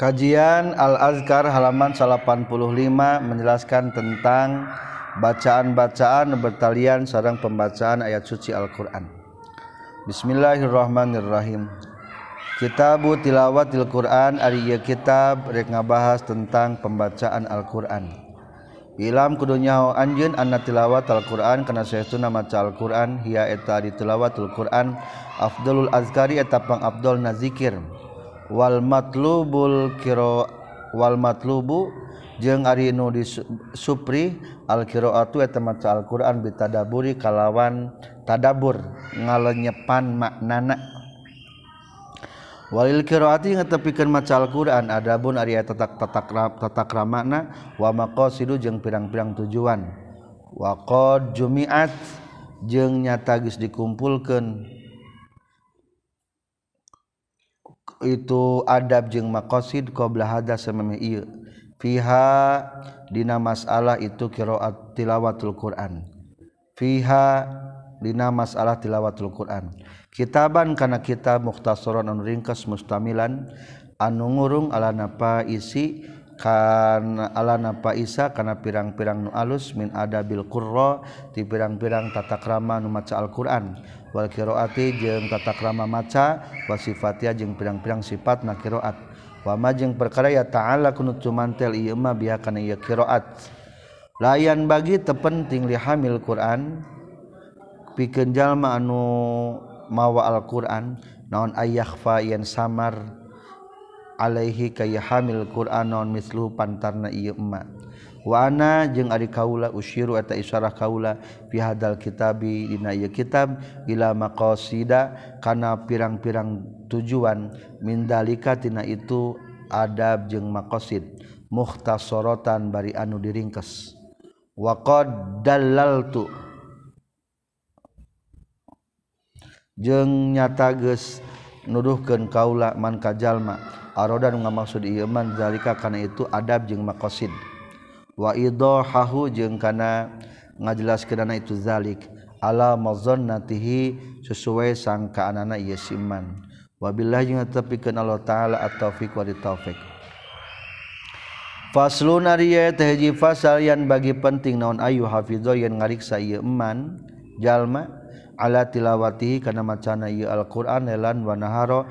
Kajian Al-Azkar halaman 85 menjelaskan tentang bacaan-bacaan bertalian sarang pembacaan ayat suci Al-Qur'an. Bismillahirrahmanirrahim. Kitabu tilawatil Qur'an ari ieu kitab rek ngabahas tentang pembacaan Al-Qur'an. Ilam kudunya anjeun anna tilawat Al-Qur'an kana saestuna maca Al-Qur'an hiya eta di tilawatul Qur'an afdalul azkari eta pang afdal wal matlubul kiro Walmatlubu jeung ari nu di Supri qiraatu eta maca al qur'an bitadaburi kalawan tadabur ngalenyepan maknana. Walil qiraati ngetepikeun maca Al-Qur'an adabun ari eta tatak tatak tatakramana wa maqasidu jeung pirang-pirang tujuan. Wa qad jumi'at jeung nyata geus dikumpulkeun. itu adab jeung maqasid qabla hada samemeh ieu. Fiha dina masalah itu qiraat tilawatul Quran. Fiha dina masalah tilawatul Quran. Kitaban kana kitab mukhtasaran anu ringkas mustamilan anu ngurung ala napa isi kan ala napa isa kana pirang-pirang nu alus min adabil qurra ti pirang-pirang tata krama nu maca Al-Qur'an. walkiroati jeung tata krama maca wasifatia jeung pirang-pirang sifat na nakiroat wama jeung perkara ya ta'ala kunut cumantel ieu mah biakan ieu kiroat. Layan bagi tepenting lihamil Quran pikeun jalma anu mawa Al-Qur'an naon ayakhfa yen samar alaihi kaya hamil Quran naon mislu pantarna ieu mah. Wana jeung ari kaula usyiru eta isyarah kaula fi hadal kitabi dina ieu kitab ila maqasida kana pirang-pirang tujuan min dalika tina itu adab jeung maqasid mukhtasaratan bari anu diringkes waqad dallaltu. Jeung nyata geus nuduhkeun kaula man ka jalma nu ngamaksud ieu man zalika kana itu adab jeung maqasid. waidhahahu jeung kana ngajelaskeunana itu zalik. Ala mazannatihi sesuai sangkaanana ieu siman. Wabillahi jeung tetepikeun Allah taala at-taufiq wa taufik Faslun ariya tehji fasal yang bagi penting naon ayu hafidho yang ngariksa ieu eman jalma ala tilawatihi kana macana ieu Al-Qur'an lan wa naharo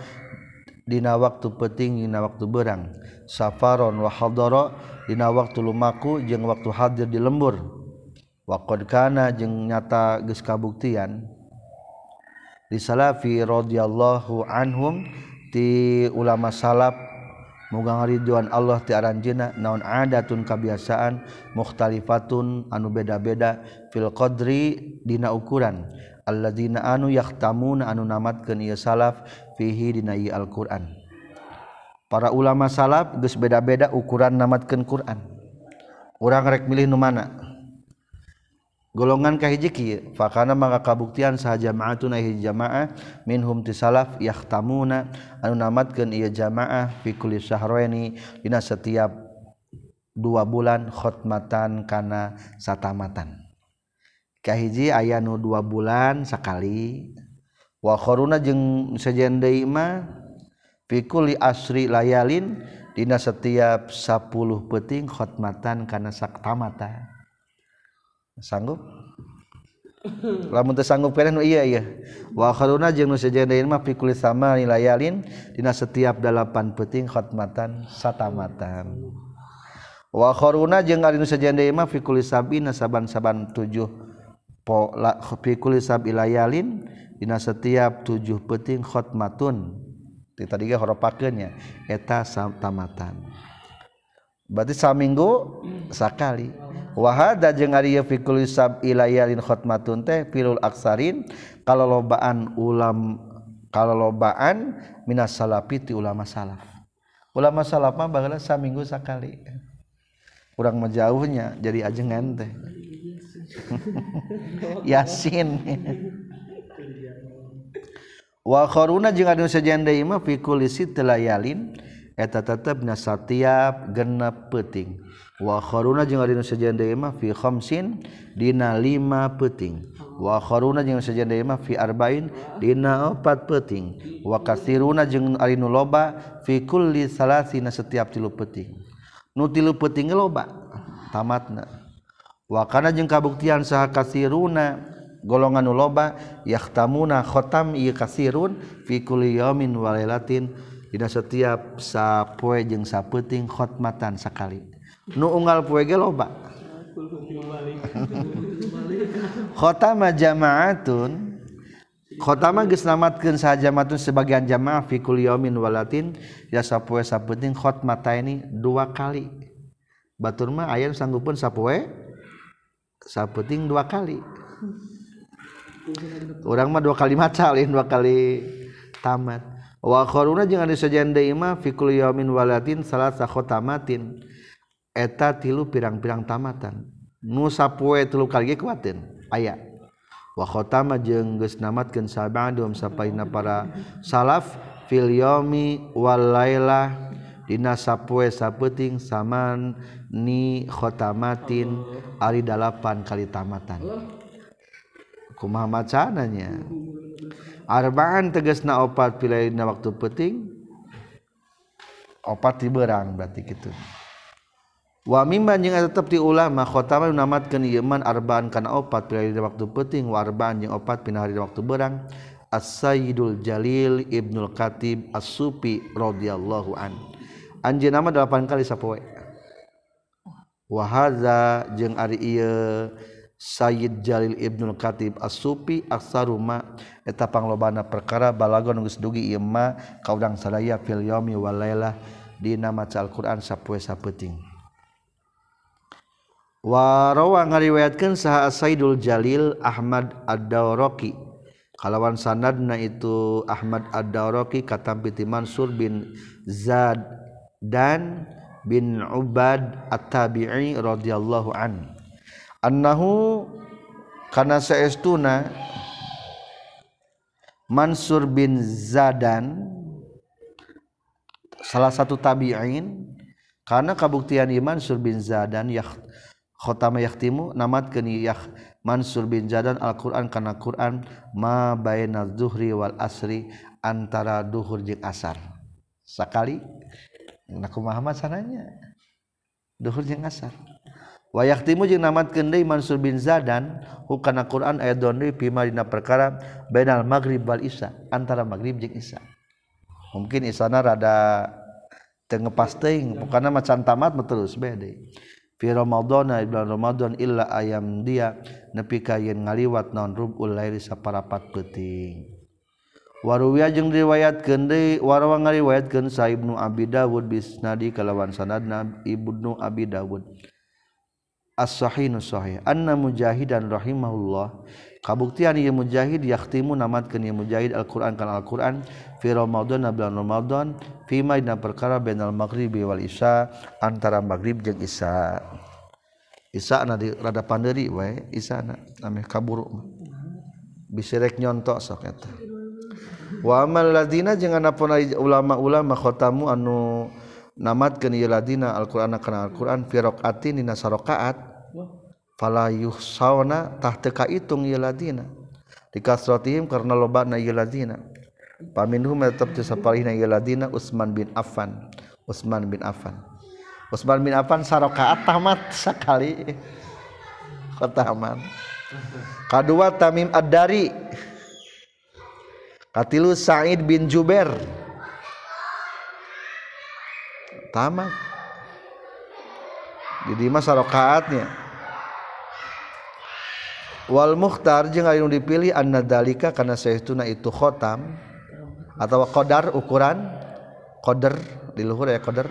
dina waktu peting dina waktu berang. Safaron wa hadara dina waktu lumaku jeung waktu hadir di lembur. Wa qad kana jeung nyata geus kabuktian. Di salafi radhiyallahu anhum ti ulama salaf muga ngariduan Allah ti aranjeunna naon adatun kabiasaan mukhtalifatun anu beda-beda fil qadri dina ukuran. alladzina anu yahtamuna anu namatkeun ieu salaf fihi dina ieu Al-Qur'an. Para ulama salaf geus beda-beda ukuran namatkeun Qur'an. Urang rek milih nu mana? golongan kahiji kieu fakana maka kabuktian saha jama'atuna hiji jamaah minhum tisalaf yahtamuna anu namatkeun ieu jamaah fi kulli syahraini dina setiap dua bulan khotmatan kana satamatan kahiji aya nu dua bulan sekali wakhoruna jeung sejen deui mah pikuli asri layalin dina setiap 10 peting khotmatan kana saktamata. Sanggup? Lamun teu sanggup kana nu ieu wa wakhoruna jeung nu mah pikuli sama layalin dina setiap 8 peting khotmatan satamatan. Wakhoruna jeung ari nu sejen deui mah pikuli sabina saban-saban 7 pikulabillalin dina setiap tujuh peting khotmatun. Tadi horopakennya eta tamatan. Berarti saminggu sakali. Wahada jeung ari fikul isab ilayalin khotmatun teh pilul aksarin kalau lobaan ulam kalau lobaan minas salafi ti ulama salaf. Ulama salaf mah bageula saminggu sakali. Kurang menjauhnya jadi ajengan teh. Yasin. Waluna sejendakulin eta tetep nasa tiap genep peting mah fi khamsin Dina 5 peting kharuna jeung sejendamah fiarbain Dina opat peting Wakasiruna jeung anu loba fi kulli salasina setiap tilu peting nu tilu peting loba tamatna. wakana jeung kabuktian saha kasiruna golongan nu loba yahtamuna khotam ieu kasirun fi kulli yaumin wa lailatin. Dina setiap sapoe jeung sapeuting khotmatan sakali. Nu unggal poe ge loba. Khotama jama'atun khotama geus namatkeun jama'atun sebagian jamaah fi kulli yaumin wa lailatin. Ya sapoe sapeuting khotmata ini dua kali. Batur mah aya sanggupun sapoe saputing dua kali. Orang mah dua kali maca lain dua kali tamat. Wa kharuna jeung anu sajian deui mah fi kulli yaumin walatin salasa khatamatin eta tilu pirang-pirang tamatan. Nu sapoe tilu kali ge kuatin aya. Wa khatama jeung geus namatkeun sabadum sapaina para salaf fil yaumi wal lailah dina sapoe sapeuting saman ni khotamatin ari dalapan kali tamatan. Kumaha macananya arbaan tegasna opat pilaina waktu peting opat di berang berarti gitu wa mimman jeung tetep di ulama khotaman namatkeun ieu man arbaan kana opat pilaina waktu peting wa arbaan jeung opat pina hari waktu berang As-Sayyidul Jalil Ibnul Katib As-Sufi radhiyallahu an. Anjeunna mah 8 kali sapoe. wahaza jeung ari ieu Sayyid Jalil Ibnul Katib As-Sufi aksaruma eta panglobana perkara balagon geus dugi ieu ma ka urang sadaya fil yaumi wal lailah dina maca Al-Qur'an sapoe sapeuting Wa rawa ngariwayatkeun saha Sayyidul Jalil Ahmad Ad-Dawraqi kalawan sanadna itu Ahmad Ad-Dawraqi katampi ti Mansur bin Zad dan bin Ubad At-Tabi'i radhiyallahu anhu annahu kana saestuna Mansur bin Zadan salah satu tabi'in karena kabuktian Mansur bin Zadan ya khotama yaktimu namatkeun ya Mansur bin Zadan Al-Qur'an kana Qur'an ma baina zuhri wal asri antara duhur jeung asar. Sakali nah kumaha sananya. Duhur jeung asar. Wayahtimu jeung namatkeun deui Mansur bin Zadan hukana Quran ayat deui pima dina perkara bainal maghrib wal isya antara maghrib jeung isya. Mungkin isana rada teu ngepas teuing pokona macan tamat terus bae deui. Fi Ramadan bulan Ramadan illa ayam dia nepi ka yen ngaliwat naon rubul laili saparapat peuting Waruya jeung riwayat kendi warawa ngariwayatkeun Sa Ibnu Abi Dawud bisnadi kalawan sanadna Ibnu Abi Dawud. As-sahihun sahih. Anna Mujahidan rahimahullah kabuktian ieu Mujahid yahtimu namatkeun ieu Mujahid Al-Qur'an kana Al-Qur'an fi Ramadan bulan Ramadan fi ma dina perkara bainal maghribi wal isya antara maghrib jeung isya. Isya na di rada panderi wae, isya na ameh kaburu. Bisirek nyontok sok eta. waamladina janganpun ulama-ulama khotamu anu namat ke ladina Alquran karena Alquran firokati nina sarokaat. Falayuh sauna tah teka itung ladina. Dikasrotihim karena loba na ladina. Paminhum tetap disapalihna ladina Utsman bin Affan. Utsman bin Affan. Utsman bin Affan sarokaat tamat sekali khotaman. Kadua tamim ad-dari. Katilu Sa'id bin Jubair. Tamat jadi masa rakaatnya Wal mukhtar jeung anu dipilih anna dalika kana saestuna itu khotam atau qadar ukuran qadar di luhur ya qadar.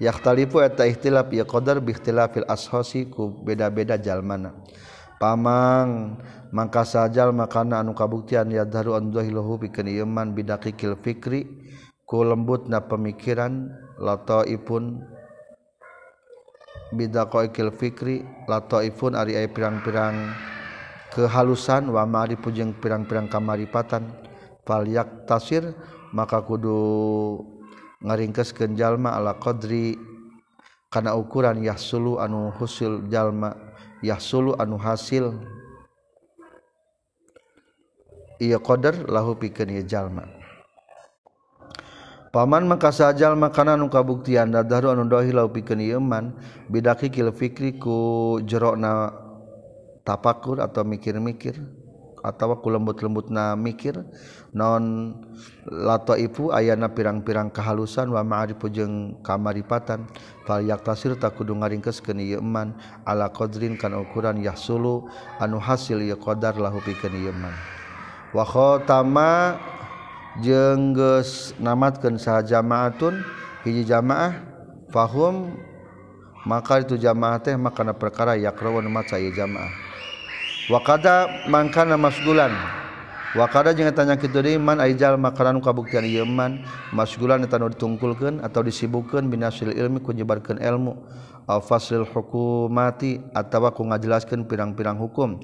Yahtalifu eta ikhtilaf ya qadar bi ikhtilafil ashasi ku beda-beda jalmana pamang maka sajal makanan anu kabuktian ya daruhu piman bidakikil Fikri ku lembut na pemikiran latoipun bidakokil Fikri latoipun ari pirang-pirang kehalusan wamari pujeng pirang-pirang kamaripatan. Palyak tasir maka kudu ngaringkes jalma ala qadri kana ukuran yahsulu anu husul Jalma. yahsulu anu hasil. Ia qadar lahu pikeun ieu jalma. Paman maka sajal makanan nu kabuktian dadaru anu dohi lahu pikeun ieu man bidaki kil fikri ku jerona tapakur atau mikir-mikir. atau ku lembut-lembut na mikir non lato ibu ayana pirang-pirang kehalusan wa ma'arifu jeung kamaripatan. Fal yaktasir tak kudu ngaringkes keun ieu iman ala qadrin kan ukuran yahsulu anu hasil ieu qadar lahu pikeun ieu iman wa khatama jeung geus namatkeun saha jamaatun hiji jamaah fahum maka itu jamaah teh makana perkara yakrawan maca ieu jamaah. wakada mangkana masgulan. Wakada jangan tanya kituman Aijal makaran kabuktian Yeman masgulan tan ditungkulkan atau disibukkan binasil ilmi kunyebarkan ilmu. Fasil hukumati atau ku ngajelaskan pirang-pirang hukum.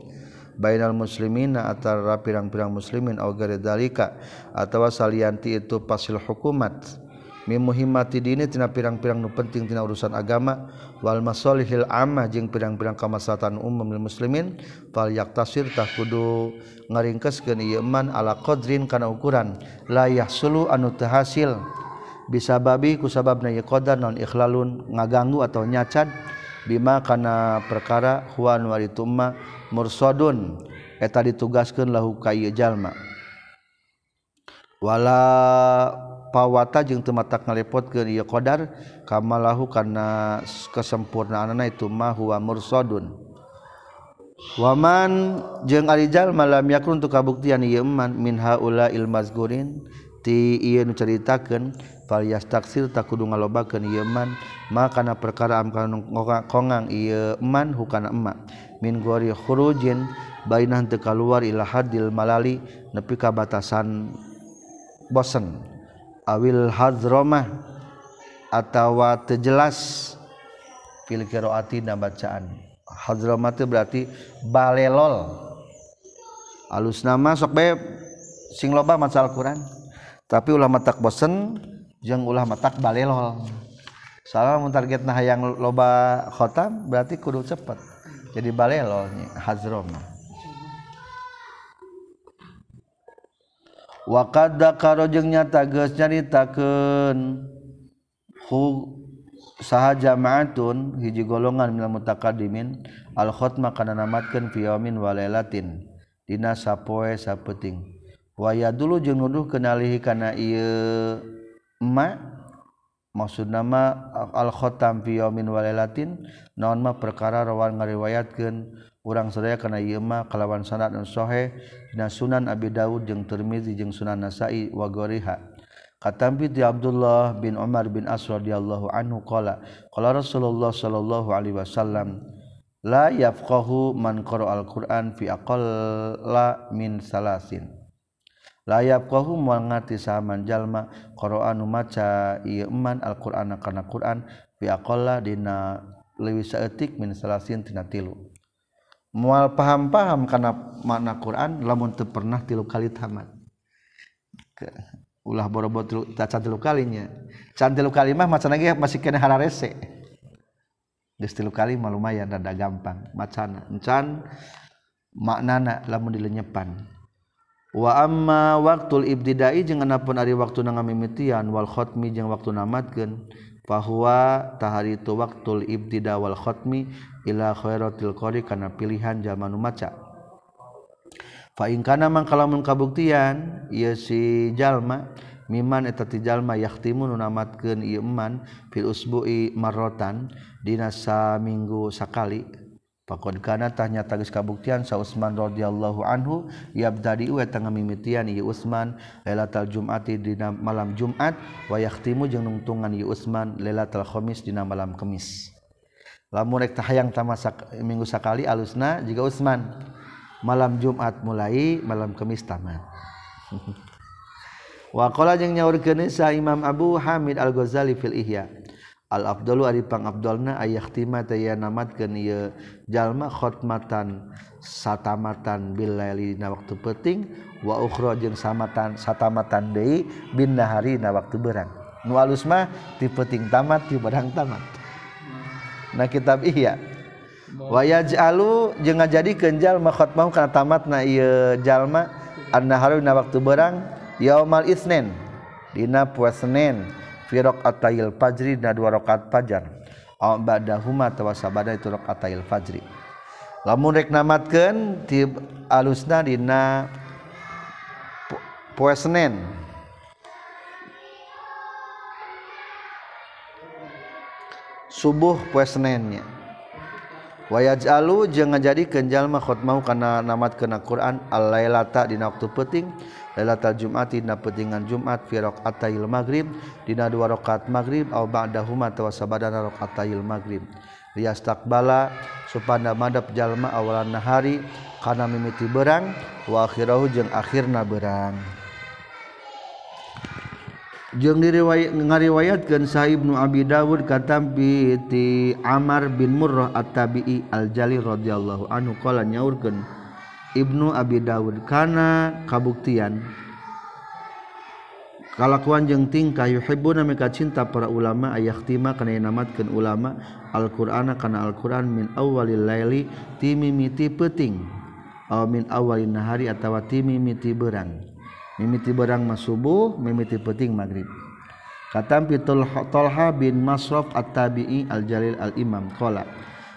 Bainal muslimin antara pirang-pirang muslimin au garidalika atau salianti itu fasil hukumat. muhimati dini tina pirang-pirang nu penting tina urusan agama. Wal masolihil amah jeung pirang-pirang kamaslahatan umum lil muslimin. Fal yaktasir tah kudu ngaringkeskeun ieu man ala qadrin kana ukuran. La yahsulu anu teu hasil. Bisa babi ku sababna ieu qadar non ikhlalun ngaganggu atau nyacad. Bima kana perkara huwan waritumma mursadun. Eta ditugaskeun lahu ka ieu jalma. Wala pawata jeung teu matak ngalepotkeun ieu qadar kamalahu kana kesempurnaanna itu mah huwa mursadun waman jeung ari jalma lam yakun tu kabuktian ieu man min haula il mazkurin ti ieu nu caritakeun fal yastaksir takudu ngalobakeun ieu man ma kana perkara am kongang ieu man hukana emak min gori khurujin bainah teu kaluar ila hadil malali nepi ka batasan bosen. awil hadromah atawa tejelas fil qiraatina bacaan. Hadromah itu berarti balelol. Alus nama sok be sing loba maca Al-Qur'an. Tapi ulama tak bosen jeung ulama tak balelol. Soalnya mun targetna hayang loba khotam berarti kudu cepet. Jadi balelolnya hadromah wakada karo jeung nyata geus nyaritakeun hu saha jamaatun hiji golongan minal mutakadimin al khotma kana namatkeun fi yaumin wa lailatin dina sapoe sapenting waya dulu jeung nuduh kenalihi kana ieu ma maksud nama al khatam fi yaumin wa lailatin naon mah perkara rawan ngariwayatkeun urang sadaya kana ieu mah kalawan sanad anu sahih dina Sunan Abi Dawud jeung Tirmizi jeung Sunan Nasa'i wa ghairiha katampi di Abdullah bin Umar bin As radhiyallahu anhu qala qala Rasulullah sallallahu alaihi wasallam la yafqahu man qara al-Qur'an fi aqalla min salasin layap kau ngati saman jalma Quran maca ieu Alquran al-Qur'an fi aqalla dina leuwih saeutik min salasin tina tilu. Mual paham-paham karena makna Quran lamun teu pernah tilu kali tamat. Ulah boro-boro tilu can tilu kalinya. Can tilu kali mah macana ge masih kena hararese. Geus tilu kali mah lumayan rada gampang. Macana encan maknana lamun dilenyepan wa amma waktul ibtidai jeung anapun ari waktu ngamimitian wal khatmi jeung waktu namatkeun bahwa tahari itu waktu ibtida wal khotmi ila khairatil qari kana pilihan jalma nu maca fa in kana man kalamun kabuktian ieu si jalma miman eta ti jalma yahtimu nu namatkeun ieu iman fil usbu'i marratan dina saminggu sakali Pakon kana tanya tagis kabuktian sa Utsman radhiyallahu anhu yabdadi wa tangga mimitian ieu Utsman lailatul Jum'ati dina malam Jumat wa yahtimu jeung nungtungan ieu Utsman lailatul Khamis dina malam Kamis. lamun rek tahayang tamasak minggu sakali alusna jika Utsman malam Jumat mulai malam Kamis tamat wa qala jeung nyaurkeun sa Imam Abu Hamid Al-Ghazali fil Ihya. Al Abdul ari pang Abdulna ayah khtima teh namatkeun ieu jalma khotmatan satamatan bil laili na waktu penting wa ukhra jeung samatan satamatan deui bin nahari na waktu berang nu alus mah ti penting tamat ti barang tamat. nah kitab Ihya wayaj'alu jeung ngajadikeun jalma mau kana tamatna ieu jalma annaharu dina waktu berang yaumal isnin dina poe Senin fi raqatayil fajri na dua rakaat fajar. Aw ba'dahuma tawasabada itu raqatayil fajri. Lamun rek namatkeun ti alusna dina poe Senin. subuh puesnennya wayaj alu jeung ngajadi kenjallma khotmau kana namat kena Quran al lailata dina waktu peting lailatal Jumat dina petingan Jumat fi raqatayil maghrib dina dua rakaat maghrib au ba'dahuma tawa sabadana raqatayil maghrib. Liyastaqbala supana madap jalma awalan nahari kana mimiti berang wa akhirahu jeung akhirna berang jeung diriway ngariwayatkan Saibnu Abi Dawud katampi ti Amar bin Murrah at-Tabi'i Al-Jali radhiyallahu anhu. Qala nyaurkeun Ibnu Abi Dawud kana kabuktian? Kalakuan jeung tingkah yuhibbuna mika cinta para ulama ayahtima kana namatkeun ulama Al-Qur'ana kana Al-Qur'an min awwalil laili timimiti peuting aw min awwalin nahari atawa timimiti berang mimiti barang mas subuh mimiti peting maghrib. Katampi Tolha bin Masraf at-tabi'i al-jalil al-imam. Qala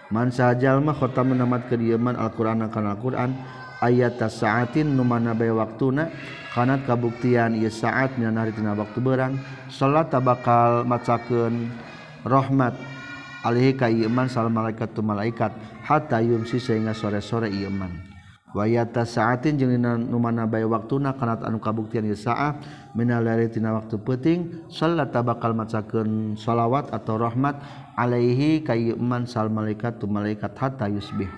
man sajalma khota menamat kediaman Al-Qur'an akan Al-Qur'an ayat saatin nu mana bae waktuna kana kabuktian ieu saat mina hari tina waktu berang salat bakal macakeun rahmat alaihi ka ieu man sal malaikat tu malaikat hatta yumsi sehingga sore-sore ieu man wayata saatin jeung dina nu mana bae waktuna kana anu kabuktian ieu saah minal tina waktu peuting salat bakal macakeun shalawat atau rahmat alaihi ka sal malaikat tu malaikat hatta yusbih.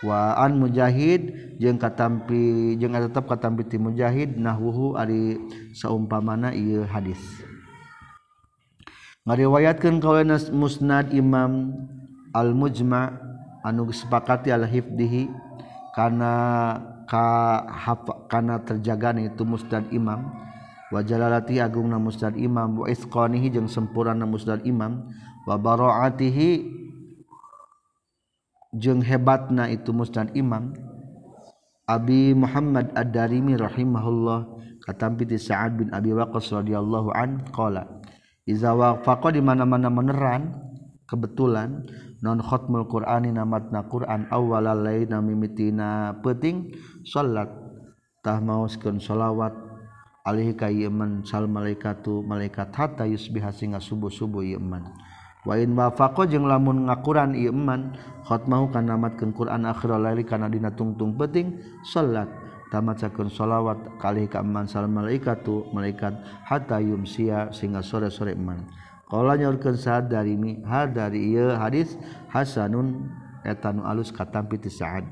Wa an mujahid jeung katampi jeung tetep katampi ti mujahid nahwuhu ari saumpamana ieu hadis. Ngariwayatkeun kawana musnad imam al mujma anu sepakati al hifdihi karena karena terjaga itu mustad Imam. Wajalalati Agung na mustad Imam. Waqonihi yang sempurna na mustad Imam. Wabaroatihi jeng hebatna itu mustad Imam. Abi Muhammad ad-Darimi rahimahullah katampi di Sa'ad bin Abi Waqqas radhiyallahu an qala iza wafaqa di mana-mana meneran kebetulan non khotmul Qur'ani namatna Qur'an awwalal laina mimitina peting salat. Tah maoskeun shalawat alaihi ka yeman sal malaikatu malaikat hatta yusbih singa subuh-subuh yeman wa in wafaqo jeung lamun ngakuran ieu iman khatmahu kana Qur'an akhir laili kana dina tungtung peting salat. Tamat tamacakeun shalawat kali ka man sal malaikatu malaikat hatta yumsia singa sore-sore iman -sore kalau nyaurkeun Sa'ad darimi hal dari ieu hadis hasanun. Eta nu alus katampi ti Sa'ad.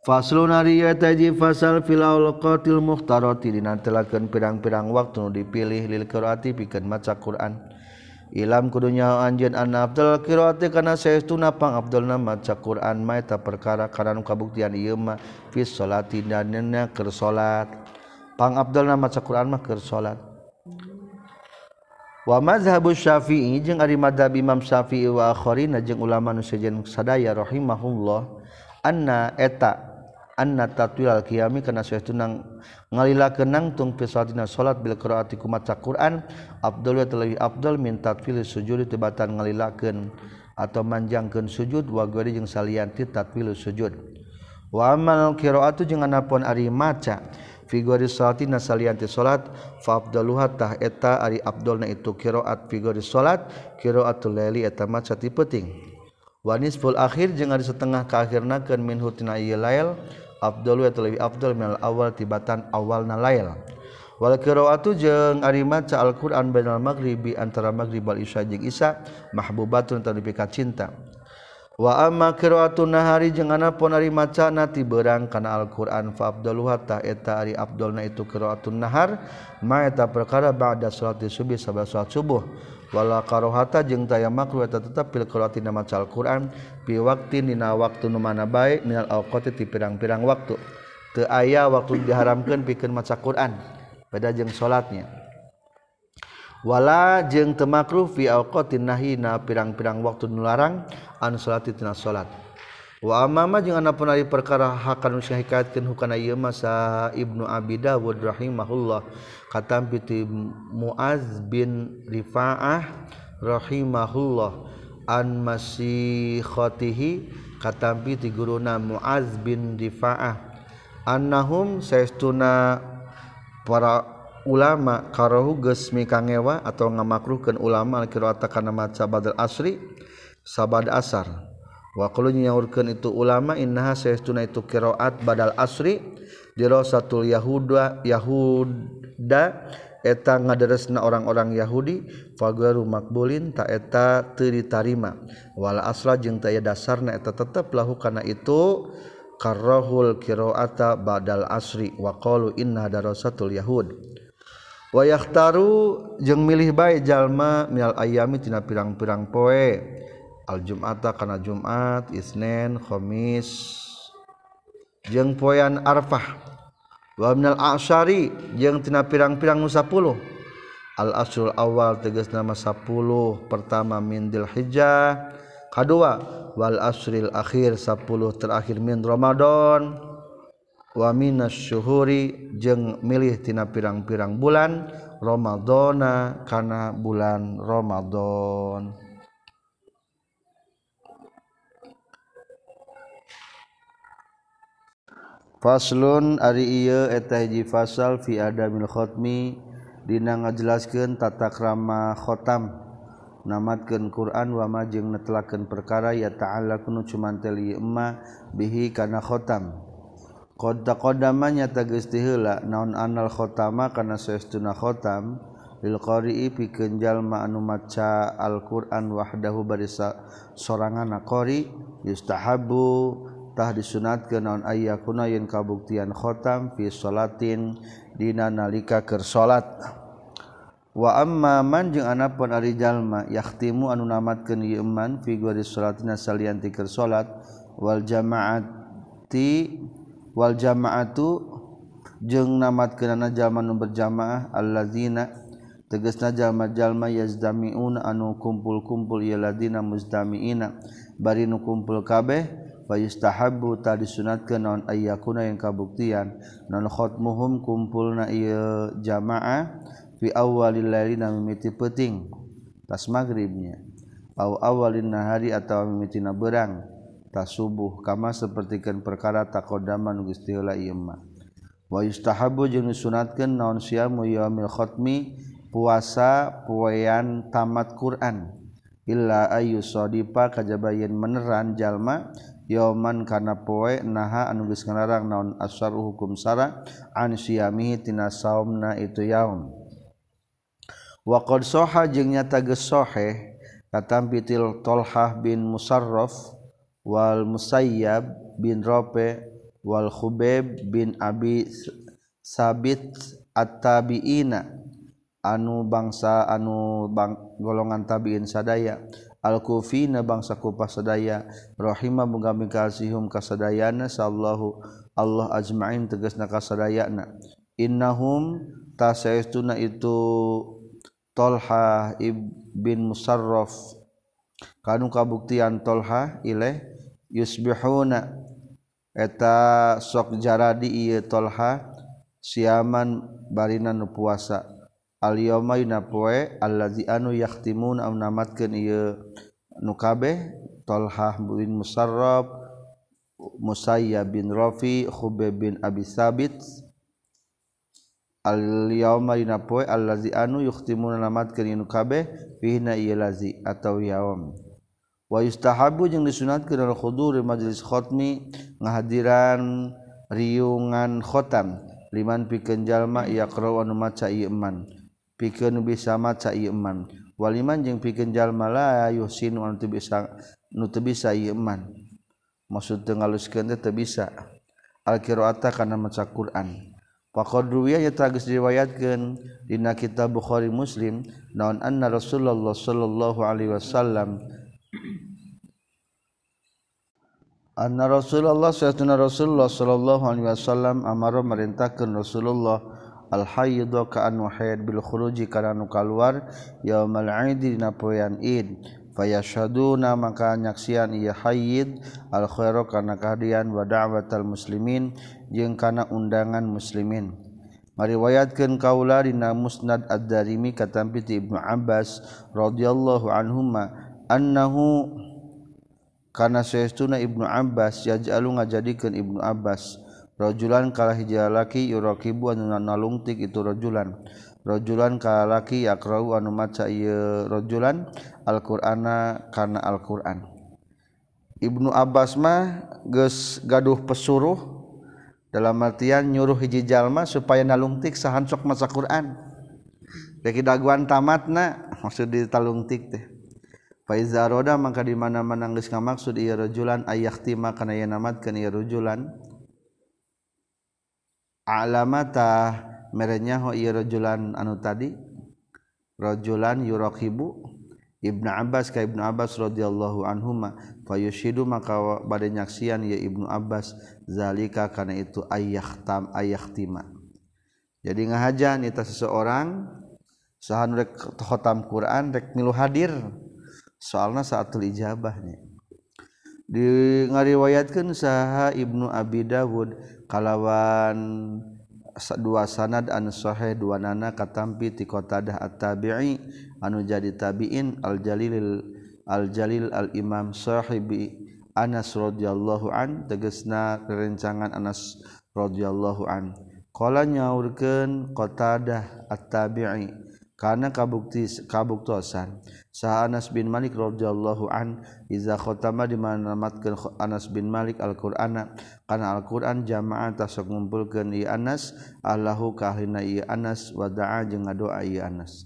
Faslun ari eta hiji fasal fil awqatil muhtarati dinantelakeun pirang-pirang waktu nu dipilih lil qiraati pikeun maca Quran. Ilam kudunya anjeun an Abdul qiraati kana saestuna pang afdalna maca Quran ma eta perkara kana nu kabuktian ieu mah fi sholati danena keur salat pang afdalna maca Quran mah keur salat mazhabu Syafi'i jeung ari madzhab Imam Syafi'i wa akharina jeung ulama nu sejen sadaya rahimahullah anna eta anna tatwil qiyami kana saestuna ngalila kenang tung pisatina salat bil qiraati ku maca Quran abdul wa talawi afdal min tatwil sujud tibatan ngalilakeun atau manjangkeun sujud wa gori jeung salian ti tatwil sujud. Wa amal qiraatu jeung anapun ari maca. figuri salatina salianti salat fa afdaluha tah eta ari afdalna itu qiraat figuri salat qiraatul laili eta maca ti penting wa nisful akhir jeung ari setengah kaakhirna keun min hutina ieu lail afdalu eta leuwih afdal minal awal tibatan awalna lail wal qiraatu jeung ari maca alquran bainal maghribi antara maghrib wal isya jeung isya mahbubatun tanu cinta waamaun nahari jengana ponari macana tiberang kana Alquran fadulhatah eta ari Abdulna itu keroatun nahar maeta perkara ba'da salati subuh sabah salat subuh. Wala karohata jeung taya makruh eta tetep fil qiraati na maca Alquran bi waqtin dina waktu nu mana bae minal awqati ti pirang-pirang waktu. Teu aya waktu diharamkeun pikeun maca Quran beda jeung salatnya. Wala jeung temakruh fi awqatin nahina pirang-pirang waktu nularang larang an salatina salat. Wa amama jeung anapun ari perkara hakan syahikatkeun hukana ieu masa Ibnu Abi Dawud rahimahullah. Katampi ti Muaz bin Rifa'ah rahimahullah. An masikhatihi katampi ti guruna Muaz bin Rifa'ah. Annahum saestuna para ulama karohu geus mikangewa atau ngamakruhkeun ulama al-qira'ata kana maca badal asri. sabad asar. Wakulu nyaurkeun itu ulama innaha saytuna itu qiraat badal asri dirasatul yahuda yahuda eta ngaderesna orang-orang Yahudi fagaru makbulin ta eta teu ditarima. Wal asra jeung teu aya dasarna eta tetep lahu kana itu karrahul qiraata badal asri wa qalu inna darasatul yahud. Wayahtaru jeung milih bae jalma minal ayami tina pirang-pirang poe. aljumata kana Jumat Isnen Khamis. Jeung poyan Arfah. Wa minal asyari jeung tina pirang-pirang nu 10 Al asrul awal tegas nama 10 pertama min dil hijjah kedua wal asril akhir 10 terakhir min Ramadan. Wa minas syuhuri jeung milih tina pirang-pirang bulan Ramadana karena bulan Ramadan. Faslun ari ieu eta hiji fasal fi adamil khatmi dina ngajelaskeun tata krama khotam. Namatkeun Quran wa ma jeung netelakeun perkara ya ta'ala kunu cuman teu emma bihi kana khotam. Qad taqaddama nyata geus heula naon anal khotama kana saestuna khotam? Lil qari'i pikeun jalma anu maca Al-Qur'an wahdahu barisa sorangan qari yustahabu tah disunat ke naon ayah kuna yin kabuktian khotam fi salatin dina nalika ker salat wa amma man jeung anapun ari jalma yahtimu anu namatkeun ieu man fi gori salatina salian ti salat wal jamaati wal jamaatu jeung namatkeunana jalma nu berjamaah allazina tegasna jalma-jalma yazdamiun anu kumpul-kumpul ieu ladina muzdamiina. Bari nu kumpul kabeh payustahabu tak disunatkan non ayakuna yang kabuktian. Non khotmuhum kumpulna iya jamaah fi awalil laili na mimiti peting tas maghribnya. Au awalin nahari atau mimiti na berang tas subuh. Kama sapertikeun perkara taqaddama nu geus teu ieu mah wa yustahabu jeung disunatkeun naon siamu yaumil khatmi puasa poean tamat Quran. Illa ayu sodipa kajabayan meneran jalma yoman kana poe naha anu geus ngarang naon asar hukum sara an siyamihi tina saumna itu yaum. Wa qad soha jeung nyata geus sahih katampi til Tolhah bin Musarraf wal Musayyab bin Rope wal Khubaib bin Abi Sabit at-tabi'ina anu bangsa anu bang, golongan tabi'in sadaya. Al-kufina bangsa kupas sadaya. Rahimah mengami kasihum kasadayana. Sallallahu Allah ajma'in tegas na kasadayana. Innahum tasaytuna itu Tolha ibn Musarraf. Kanu kabuktian Tolha ilaih yusbihuna. Eta sok jaradi ieu Tolha siaman barinan puasa. Al-yoma poe allazi anu yahtimun am namatkeun ieu nu kabeh Talhah bin Musarrab Musayyab bin Rafi Khubayb bin Abi Sabit Al-yoma poe allazi anu yahtimun namatkeun ieu nu kabeh fihna ieu lazi atau yaum wa yustahabu jeung disunatkeun al khudur majlis khatmi ngahadiran riungan khotam. Liman pikeun jalma yaqra anu maca ieu pikir nu bisa maca iman waliman jeung pikeun jalma la yusin anu teu bisa nu teu bisa iman maksud teu ngaluskeun teh teu bisa. Al qiraata kana maca Quran. Faqad ruwiya ya tagis diriwayatkeun dina kitab Bukhari Muslim naon anna Rasulullah sallallahu alaihi wasallam. Anna Rasulullah sayyidina Rasulullah sallallahu alaihi wasallam amara merintahkeun Rasulullah al-hayidha ka anu haid bil khuruji kana nu kaluar yaumal aid dina poean id. Fayashaduna maka nyaksian ieu hayyid al khairu kana kahadian wa da'watal muslimin jeung kana undangan muslimin. Mariwayatkeun kaula dina musnad ad-darimi katampi ti ibnu abbas radhiyallahu anhuma annahu kana saestuna ibnu abbas yaj'alu ngajadikeun ibnu abbas. Rojulan kalah hijalaki yurakibu anu nalungtik itu rojulan. Rojulan kalaki yakrau anu maca ieu rojulan Al-Qur'ana kana Al-Qur'an. Ibnu Abbas mah geus gaduh pesuruh dalam artian nyuruh hiji jalma supaya nalungtik sahan sok maca Qur'an. Beki daguan tamatna maksud ditalungtik teh. Faiza roda maka di mana-mana geus ngamaksud ieu rojulan ayyahtima kana yenamat kana ieu rojulan alamata merenyaho ieu rajulan anu tadi rajulan yuraqibu Ibnu Abbas ka Ibnu Abbas radhiyallahu anhuma fayushidu maka bade nyaksian ya Ibnu Abbas zalika kana itu ayyahtam ayyahtima jadi ngahaja nita seseorang sahan rek khotam Quran rek milu hadir soalna saatul ijabahnya di ngariwayatkeun saha Ibnu Abi Dawud kalawan dua sanad anu sahih dua nana katampi ti qatadah at-tabi'i anu jadi tabi'in al-jalil al-jalil al-imam sahibi Anas radhiyallahu an tegesna rencangan Anas radhiyallahu an. Qala nyaurkeun qatadah at-tabi'i. karena kabukti kabuktosan sah Anas bin Malik radhiyallahu an iza khatama dimanamatkeun Anas bin Malik Al-Qur'ana. Kana Al-Qur'an jamaah tasok ngumpulkeun ieu Anas allahu kahlina ieu Anas wa da'a jeung ngadoa ieu Anas.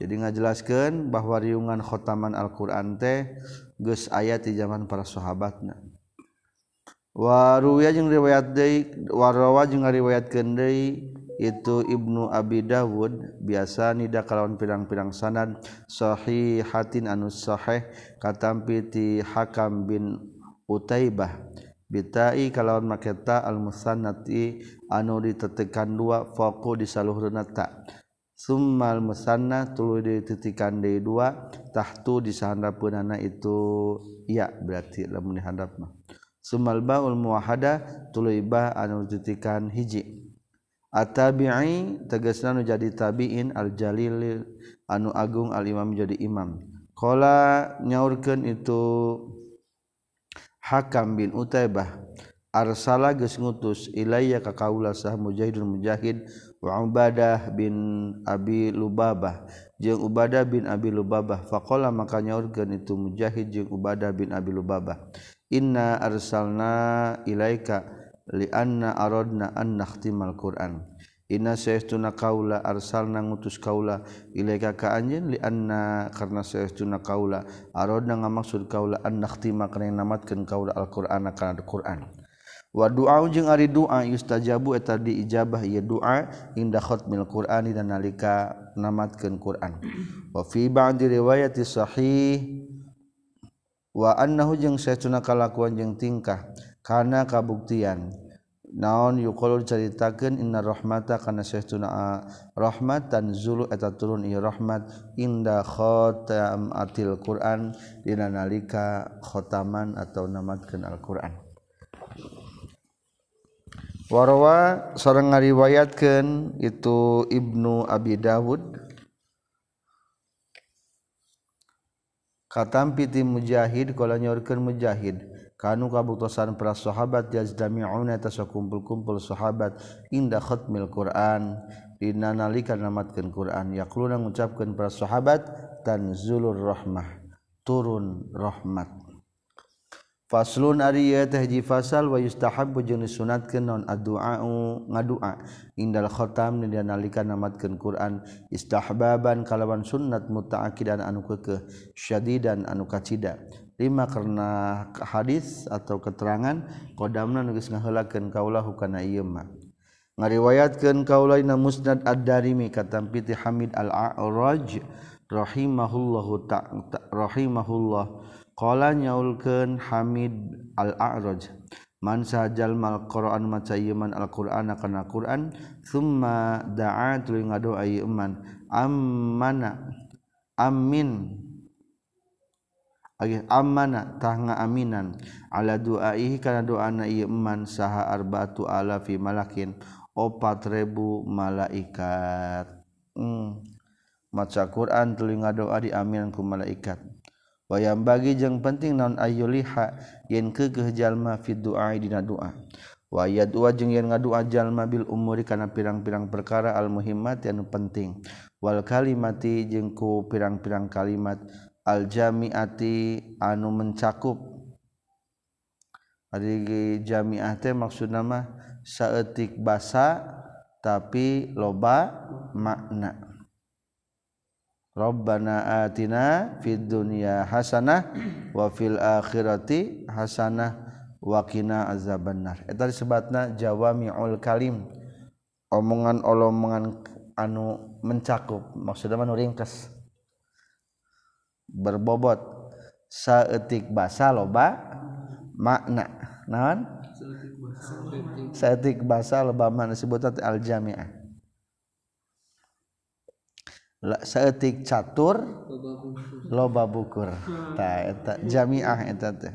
Jadi ngajelaskeun bahwa riungan khataman Al-Qur'an teh geus aya di zaman para sahabatna. Waruya jeung riwayat deui warawa jeung ngariwayatkeun deui itu Ibnu Abi Dawud biasa nida kalawan pirang-pirang sanad sahih hatin anu sahih katampi ti Hakam bin Utaibah. Bitai kalawan maketa al musannati anu ditetekan dua foku di saluhurna ta. Summal musanna tuluy dititikan deui dua tahtu di sahandapeunana itu ya berarti lamun dihandap mah summal baul muwahhada tuluy ba anu dititikan hiji At-tabi'i tegasna nu jadi tabi'in al-jalil anu agung al-imam jadi imam. Qala nyaurkeun itu Hakam bin Utaibah arsala geus ngutus ilayya ka kaula sah Mujahidun Mujahid wa Ubadah bin Abi Lubabah jeung Ubadah bin Abi Lubabah faqala maka nyaurkeun itu Mujahid jeung Ubadah bin Abi Lubabah inna arsalna ilaika lianna aradna an nakhtimal Qur'an. Inna sayyiduna kaula arsalna ngutus kaula ilaika ka anjeun? Lianna karna sayyiduna kaula aradna ngamaksud kaula an nakhtima kana namatkeun kaula alqur'ana kana Qur'an. Wa du'a jeung ari doa yustajabu eta diijabah ieu doa inda khatmil Qur'ani dan nalika namatkeun Qur'an. Wa fi ba'd riwayati sahih wa annahu jeung sayyiduna kalakuan jeung tingkah. Karena kabuktian. Naon yuqalu caritakeun inna rahmata kana saestuna rahmat dan zulu eta turun ieu rahmat inda atil Quran dina nalika khotaman atau namatkeun Al-Qur'an. Warwa sareng ngariwayatkeun itu Ibnu Abi Dawud. Katampi ti Mujahid kala nyorkeun Mujahid kanu kabuktosan para sahabat yazdami'una tasa kumpul-kumpul sahabat inda khatmil Qur'an. Dina nalika namatkeun Qur'an. Yaquluna ngucapkeun para sahabat tanzulur rahmah. Turun rahmat. Faslun ari ieu teh hiji fasal wa yustahabbu jeung disunatkeun naon? Addu'a ngadua. Indal khatam dina nalika namatkeun Quran. Istahbaban kalawan sunnat mutaakidan anu keukeuh. Syadidan anu kacida. Lima karena hadis atau keterangan qadamna nu geus ngaheulakeun kaula hukana ieu mah. Ngariwayatkeun kaulaina musnad ad-darimi katampiti Hamid al-A'raj rahimahullahu ta'ala rahimahullahu Qala nyaulkeun Hamid Al-A'raj. Man sajal mal Qur'an maca yeman Al-Qur'an kana Qur'an summa da'a tuluy ngadoa yeman ammana amin Agih ammana tah ngaaminan ala duaihi kana doana na iman saha arba'atu alafi malakin 4000 malaikat. Hmm. Maca Qur'an telinga doa di aminan ku malaikat. wayam bagi jeung penting naon ayuliha yen keukeuh jalma fi du'a dina doa wayad dua jeung yen ngadua jalma bil umuri kana pirang-pirang perkara al muhimmat anu penting. Wal kalimati jeung ku pirang-pirang kalimat al jamiati anu mencakup. Ari jamiah teh maksudna mah saetik basa tapi loba makna. Rabbana atina fid dunya hasanah wa fil akhirati hasanah wa qina azabannar. Eta disebutna jawami'ul kalim. Omongan-omongan anu mencakup. Maksudna mah ringkas berbobot. Saeutik basa loba makna. Naon? Saeutik basa. Loba makna. Sebutan al jami'ah seetik catur loba bukur. Hmm. ta eta jamiah eta teh.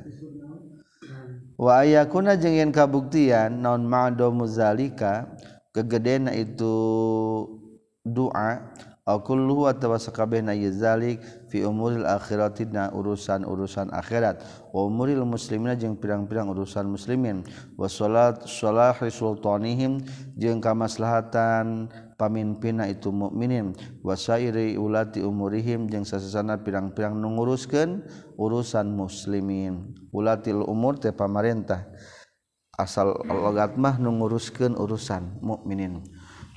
Wa ayakuna jeung yen kabuktian naon ma'do muzalika kegedena itu doa au wa tawassakabehna yuzalik fi umuril akhirati na urusan-urusan akhirat. Wa umuril muslimina jeung pirang-pirang urusan muslimin. Wa salat salahi sultanihim jeung kamaslahatan pamimpina itu mukminin. Wasairi ulati umurihim jeung sasesana pirang-pirang nu nguruskeun urusan muslimin. Ulatil umur teh pamarentah. Asal logat mah nu nguruskeun urusan mukminin.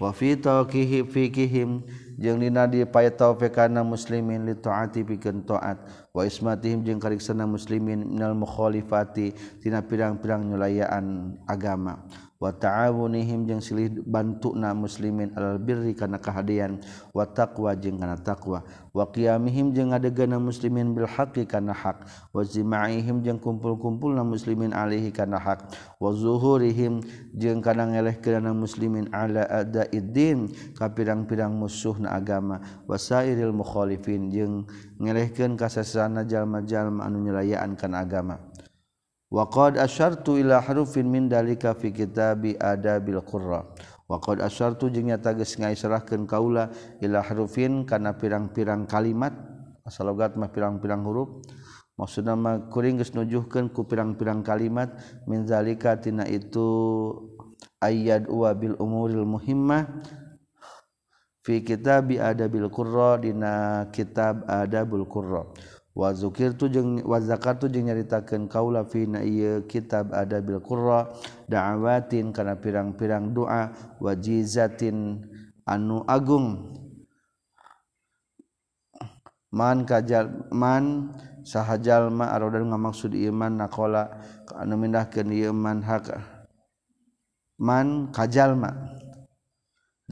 Wa fi tawqihi fikihim jeung dina dipae tawfikana muslimin li taati pikeun taat. Wa ismatihim jeung kariksana muslimin minal mukhalifati tina pirang-pirang nyulayaan agama. wata'awunihim jeung silih bantuna muslimin alal birri kana kahadian. Wa taqwa jeung kana taqwa. Wa qiyamihim jeung ngadegana muslimin bil haqqi kana hak wa jima'ihim jeung kumpul-kumpulna muslimin alaihi kana hak wa zuhurihim jeung kana ngelehkeunna muslimin ala adaiddin ka pirang-pirang musuhna agama. Wa sairil mukhalifin jeung ngelehkeun kasasana jalma-jalma anu nyulayaan kana agama. waqad asyartu ila harufin min dalika fi kitabi adabil qurra. Waqad asyartu jeung nyata geus ngaisrahkeun kaula ila harufin kana pirang-pirang kalimat. Asalogat mah pirang-pirang huruf. Maksudna mah kuring geus nujuhkeun ku pirang-pirang kalimat. Min zalika tina itu ayyad wa bil umuril muhimmah fi kitabi adabil qurra dina kitab adabul qurra. wazukir tu wazakar tujeng nyaritakan kaula fina iya kitab ada bil qurra da'awatin karena pirang-pirang doa wajizatin anu agung. Man kajal man sahajal ma arodan ngamaksud iman nakola anu mindahkeun ieu man hak man kajalma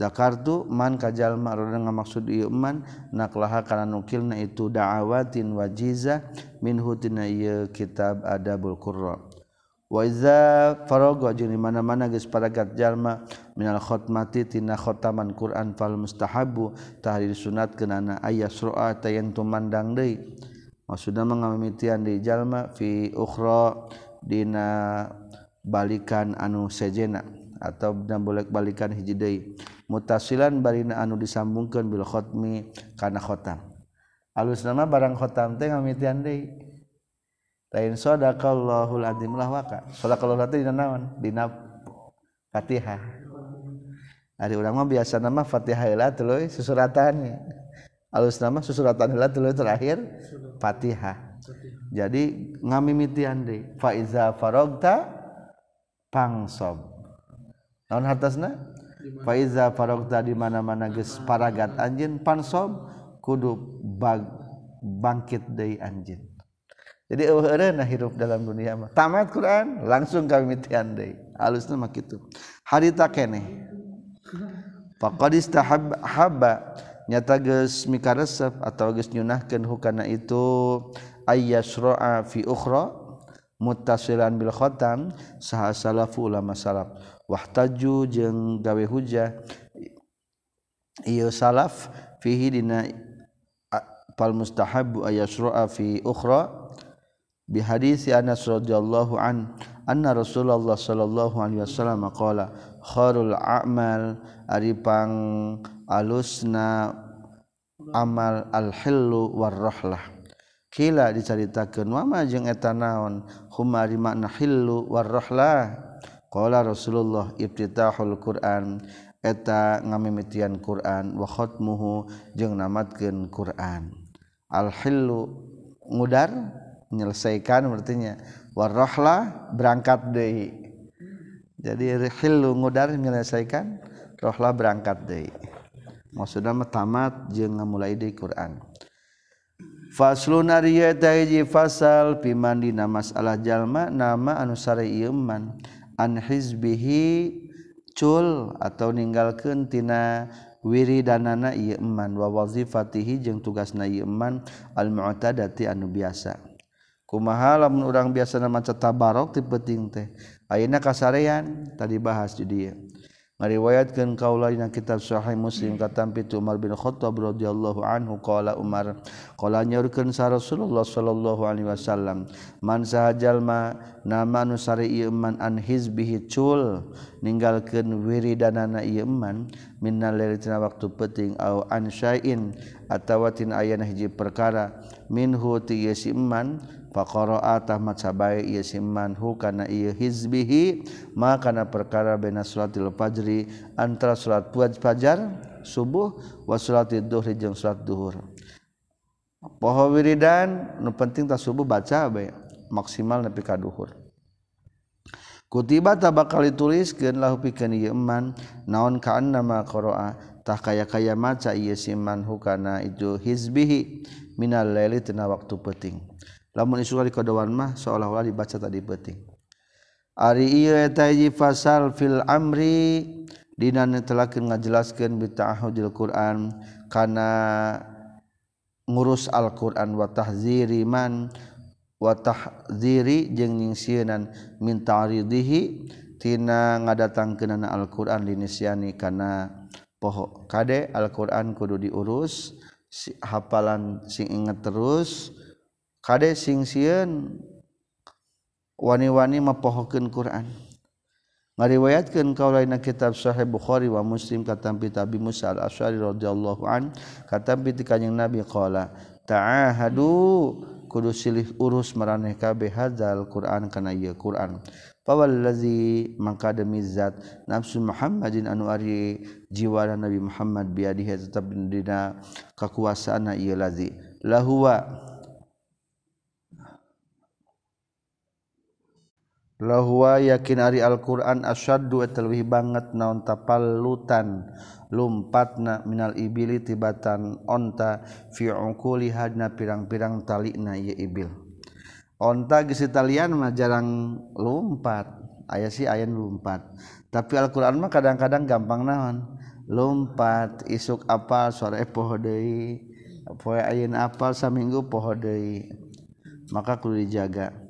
Dakartu man kajallma nga maksud iman naklaha karena nukilna itu daawatin wajiza minhutina kitab adabul qurra Waza farogo jeung mana-mana geus paragat jalma minal khatmati tina Quran fal mustahabu tahrir sunat kana aya sur'a tayen tumandang deui. Maksudna mengamitian di jalma fi ukhra dina balikan anu sejena. Atau dan boleh-balikan hijji mutasilan barina anu disambungkan Bilkhotmi karena khotam. Alus nama barang khotam teh ngamitian deui. Lain sadaqallahul azim lah waka. Sadaqallahu teh dina naon? Dina Fatihah. Ari urang mah biasa nama Fatihah heula tuluy susuratan. Alus nama susuratan heula tuluy terakhir Fatihah. Jadi ngamimitian deui. Fa iza faragta pangsob naon hartasna? Faiza faragta di mana-mana geus paragat anjeun pansob kudu bag, bangkit deui anjeun. Jadi eueureuna hirup dalam dunia mah. Tamat Quran langsung kami mitian deui. Halusna mah kitu. Harita keneh faqad istahabba nyata geus mikaresep atau geus nyunahkeun hukana itu ayyasra'a fi ukhra mutasilan bil khotam saha salafu ulama salaf wahtaju jeung gawe hujah. Ieu salaf fihi dina fal mustahabu ayasra'a fi ukhra. Bi hadisi Anas radhiyallahu an anna Rasulullah sallallahu alaihi wasallam qala khairul a'mal ari pang alusna amal al-hillu war-rahlah. Kila dicaritakeun wa ma jeung eta naon? Huma ari makna hillu war-rahlah. Qala Rasulullah ibtitahul Qur'an eta ngamimitian Qur'an wa khatmuhu jeung namatkeun Qur'an. Al hillu ngudar menyelesaikan artinya warahla berangkat deui. Jadi hillu ngudar menyelesaikan rohla berangkat deui. Maksudna mah tamat jeung ngamulai deui Qur'an. Faslun ari eta hiji fasal piman dina masalah jalma nama anu sare ieu man. anhizbihi cul atau ninggalkan tina wiri danana ieu iman wa wazifatihi jeung tugasna ieu iman al mu'tadati anu biasa. Kumaha lamun urang biasa maca tabarok ti penting teh. Ayeuna kasarean tadi bahas di dieu meriwayatkan kaulanya kitab Sahih Muslim katam pitu Umar bin Khattab radhiyallahu anhu qala Umar qala nyaurkeun sa Rasulullah sallallahu alaihi wasallam man sahajalma nama nu sari ieu man an hizbihi cul ninggalkeun wiridanana ieu man minnal lail tina waktu penting au an syai'in atawa tin ayana hiji perkara minhu ti ieu si man faqara'a tahmat sabae ieu si man hu kana ieu hizbihi maka kana perkara baina salatil fajri antara salat fajar subuh wa salatid duhri jeung salat duhur poho wiridan nu penting tak subuh baca bae maksimal nepi ka duhur kutiba bakal dituliskeun lahu pikeun ieu eman naon ka annama qara'a tah kaya-kaya maca ieu siman hukana itu hizbihi minal laili tina waktu penting lamun isu kodowan mah seolah-olah dibaca tadi penting Ari iji fasal fil amri dina telakin ngajelaskeun bi ta'ahudil Qur'an kana ngurus Al-Qur'an wa tahziri man wa tahziri jeung ningsienan min ta'ridihi tina ngadatangkeunana Al-Qur'an linisiani kana poho kade Al-Qur'an kudu diurus si, hafalan sing inget terus kade sing sieun wani-wani mapohokeun Quran. Ngariwayatkeun kaulaina kitab Sahih Bukhari wa Muslim katampi Abi Musa al-Asy'ari radhiyallahu an katampi ti kanjing Nabi qala ta'ahadu. Kudu silih urus maraneh kabeh hadzal Quran kana ieu Quran. Fawallazi mangka demi zat nafsu Muhammadin anu ari jiwa Nabi Muhammad biadihi tetap dina kakuasaanna ieu lazi. Lahuwa lahua yakin ari Alquran asyaddu etelwih banget naon tapallutan. Lumpatna minal ibili tibatan onta fi ungkuli hadna pirang-pirang talina ieu ibil. Onta geus talian mah jarang lumpat. Aya si ayan lumpat. Tapi Alquran mah kadang-kadang gampang naon? Lumpat isuk apal sore eh poho deui. Poe ayeuna apal saminggu poho deui. Maka kudu dijaga.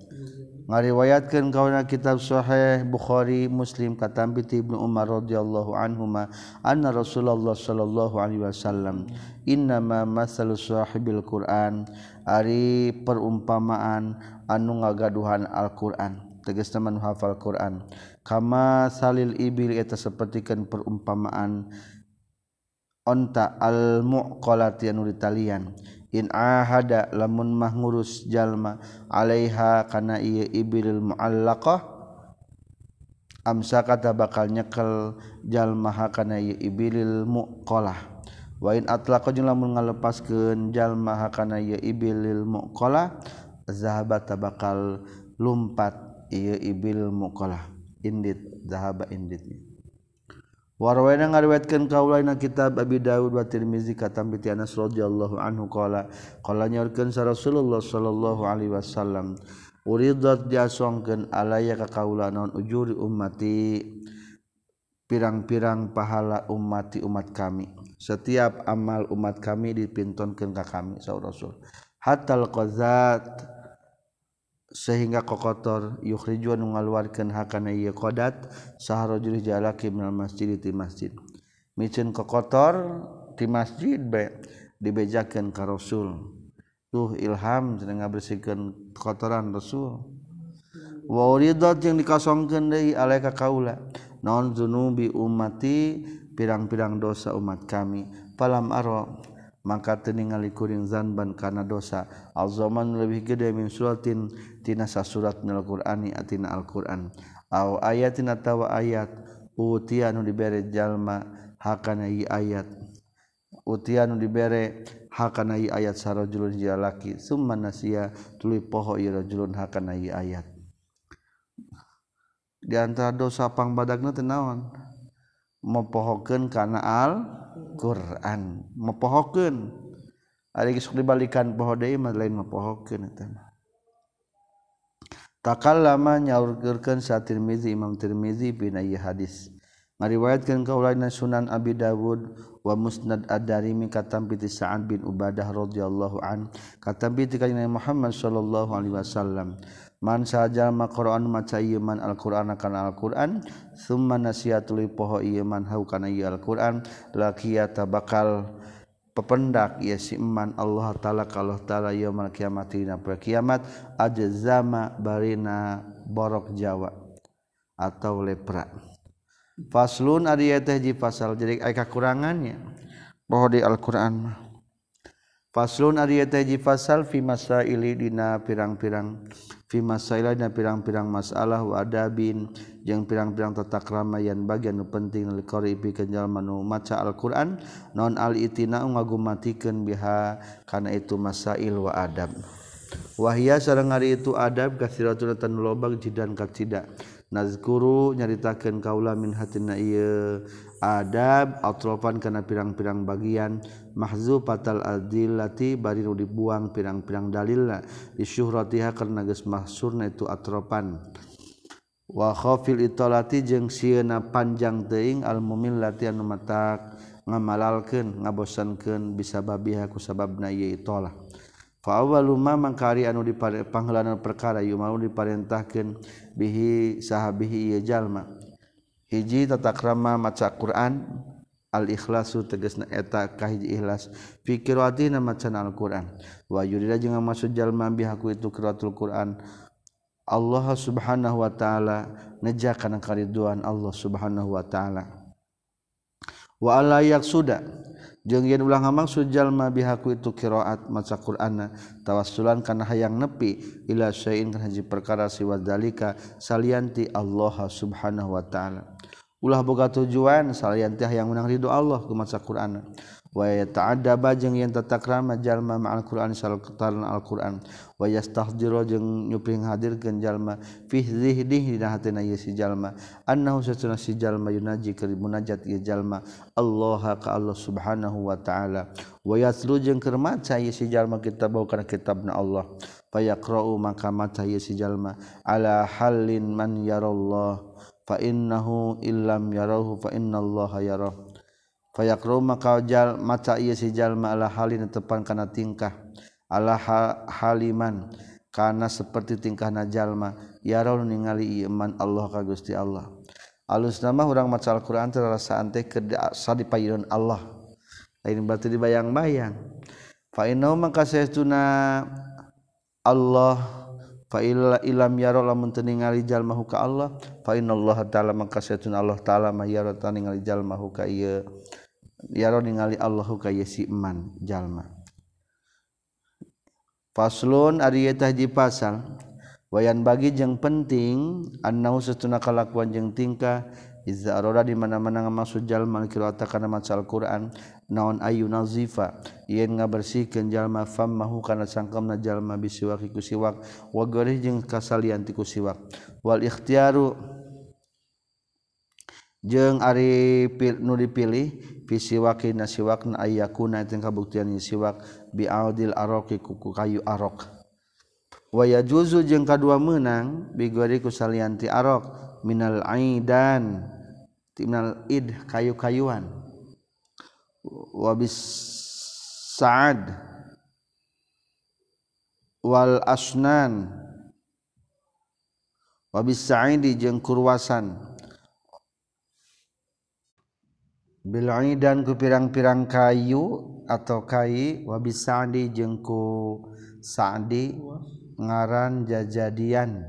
ngariwayatkan kawana kitab Sahih Bukhari Muslim katambi ti Ibnu Umar radhiyallahu anhuma anna Rasulullah sallallahu alaihi wasallam innama masalu sahibil Qur'an ari perumpamaan anu ngagaduhan Al-Qur'an tegas teman hafal Quran. Kama salil ibil eta sapertikeun perumpamaan onta al muqallati anu ditalian. inhada lamun mahngurus jalma Alaiha kana ia ibil muallaqah amsa kata bakal nyekel jalmaha kana ia ibilil muqalah. Wa in atlaqa jeung lamun ngalepaskeun jalmaha kana ia ibilil muqalah zahaba tabakal lumpat ia ibil muqalah. Indit zahaba inditnya. Warwana ngariwayatkeun kaulaina kitab Abi Dawud wa Tirmizi katam bi Anas radhiyallahu anhu qala qala nyaurkeun sa Rasulullah sallallahu alaihi wasallam uridat diasongkeun alaya ka kaula naon ujuri ummati pirang-pirang pahala ummati umat kami. Setiap amal umat kami dipintonkeun ka kami sa Rasul. Hatal qazat sehingga kokotor yukrijuan ngaluarkeun hakana ieu qodat saharojul jalaki minal masjid ti masjid. Miceun kokotor ti masjid be dibejakeun ka rasul. Tuh ilham cenah ngabersihkeun kotoran rasul. Wa uridat yang dikasongkeun deui alaika kaula naon zunubi ummati pirang-pirang dosa umat kami palam aro maka teningali kuring zanban kana dosa. Alzoman lebih gede min suratin tina surat Al-Qur'ani atina Al-Qur'an. Aw ayatin atawa ayat utianu dibere jalma hakana ayat. Utianu dibere hakana ayat sarajulun jalaki summa nasia tuluy poho ieu rajulun hakana ayat. Di antara dosa pangbadagna teu naon? mepohokeun kana Al Quran mepohokeun. Ari geus dibalikan poho lain mempohoken takal lama nyaurkan sa Tirmizi Imam Tirmizi bin hadis. Ngariwayatkan kaulain Sunan Abi Dawud wa musnad ad-Darimi katampi ti Sa'ad bin Ubadah radhiyallahu an katam bi Muhammad sallallahu alaihi wasallam. man sajallma Quran maca iman Alquran akan Alquran summa nasiat tuli poho iman hau kana ieu Alquran laqiyata bakal pependak ya si iman Allah taala kalau taala yaumul kiamat dina kiamat ajzama barina borok Jawa atau lepra. Faslun ari teh ji pasal jadi aya kekurangannya poho di Alquran mah. Faslun ari teh ji pasal fi masaili dina pirang-pirang. Fimasailanya pirang-pirang masalah wadabin jeung pirang-pirang tata keramaian bagian penting liqaribi kenjal manu maca Al-Qur'an non al-itina ngagumatikan biha karena itu masail wa adab. Wahia sareng hari itu adab kasiratul tan lobang jidan kacida. Nazguru nyaritakan kaula min hatinna iya adab atrofan kana pirang-pirang bagian. Mahzu patal adillati bari nu dibuang pirang-pirang dalil di syuhratiha karena geus mahsurna itu atrofan wa khafil italati jeung sieuna panjang teuing al mumillati anu matak ngamalalkeun ngabosankeun bisa babiha ku sababna ieu itolah. mangkari anu di perkara y mau diparentahkan bihi sahabihi jalma. Hiji tata krama maca Quran al-ikhlasu tegasna eta kahiji ikhlas. Fi qiraatina macan al-Quran. Wa yurida jeung maksud jalma bihaku itu qiraatul Quran. Allah subhanahu wa ta'ala nejakan kariduan Allah subhanahu wa ta'ala. waalayak sudah jeung yen ulang hamang sujalma bihaku itu qiraat maca Qur'anna tawassulan kana hayang nepi ila syai'in kana hiji perkara siwa dalika salianti Allah subhanahu wa ta'ala. ulah boga tujuan salian teh yang menang ridho Allah ku maca Qur'an. Wa yata'addaba jeung yen tatakrama jalma ma'al Qur'an salqatan al-Qur'an. Wa yastahdiru jeung nyupring hadirkeun jalma fi zihdihi dina hatena ieu si jalma. Annahu satuna si jalma yunaji keur munajat ieu jalma Allah ka Allah subhanahu wa ta'ala. Wa yatlu jeung keur maca ieu si jalma kitab kana kitabna Allah. Fayaqra'u maka maca ieu si jalma. Ala halin man yarallahu fa innahu illam yarahu fa innallaha yarah fayaqra maka jal maca ieu si jalma ala halin tepan kana tingkah. Ala haliman kana seperti tingkahna jalma. Yarau ningali iman Allah ka Gusti Allah. Alus nama urang maca Al-Qur'an teh rasaan teh sa dipayeun Allah. Lain berarti dibayang-bayang. Fa innahu maka saytuna Allah Faila ilam yaro lamun teu ningali jalma ka Allah fa Allah taala maka Allah taala ma yaro ta ningali jalma ka ieu yaro ningali Allah ka ieu si iman jalma Faslun ari eta pasal wayan bagi jeung penting annau satuna kalakuan jeung tingkah iza di mana-mana maksud jalma qiraata kana maca Al-Qur'an naon ayu nazifa? Yen nga bersihkeun jalma fammahu kana sangkamna jalma bisiwaki ku siwak. Wa gorih jeung kasalian ti ku siwak. Wal ikhtiaru jeung ari nu dipilih pisiwaki nasiwakna ayyakuna teu kabuktian siwak bi audil araqi ku kayu arok. Waya juzu jeung kadua meunang bigori ku salianti arok minal aidan minal id kayu-kayuan. wabis sa'ad wal asnan wabis sa'idi jeng kurwasan bilangi dan ku pirang-pirang kayu atau kai wabis saadi jengku sa'di ngaran jajadian.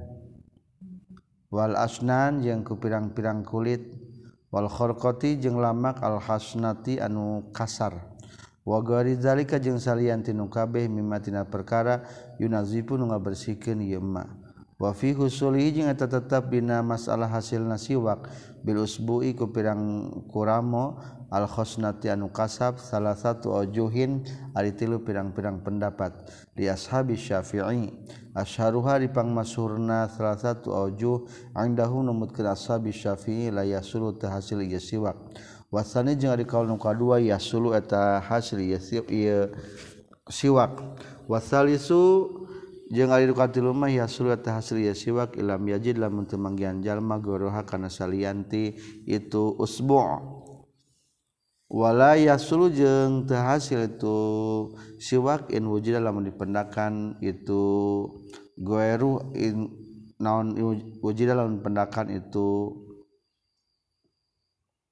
wal asnan jengku pirang-pirang kulit. Walkhorkoti jeung lamak al-hasnati anu kasar. Wagorizalika jeung salianti nu kabeh mimatina perkara yunazipun nu ngabersihkeun ieu wafi husuli jeung eta tetep dina masalah hasil nasiwak bil usbu'i ku pirang kuramo al khosnati anu kasab salah satu ojuhin ari tilu pirang-pirang pendapat. Di ashabi syafi'i asharuha di pangmasurna salah satu ojuh angdahu numutkeun ashabi syafi'i la yasulu teu hasil ieu siwak. Wasani jeung ari kaul nu kadua yasulu eta hasil ieu siwak. Wasalisu jeung ari ka tilu mah yasul ta hasil ya siwak ilam yajid lamun teu manggihan jalma goroha kana salianti itu usbu' wala yasulu jeung teu hasil itu siwak in wujud lamun dipendakan itu goeru in naon wujud lamun pendakan itu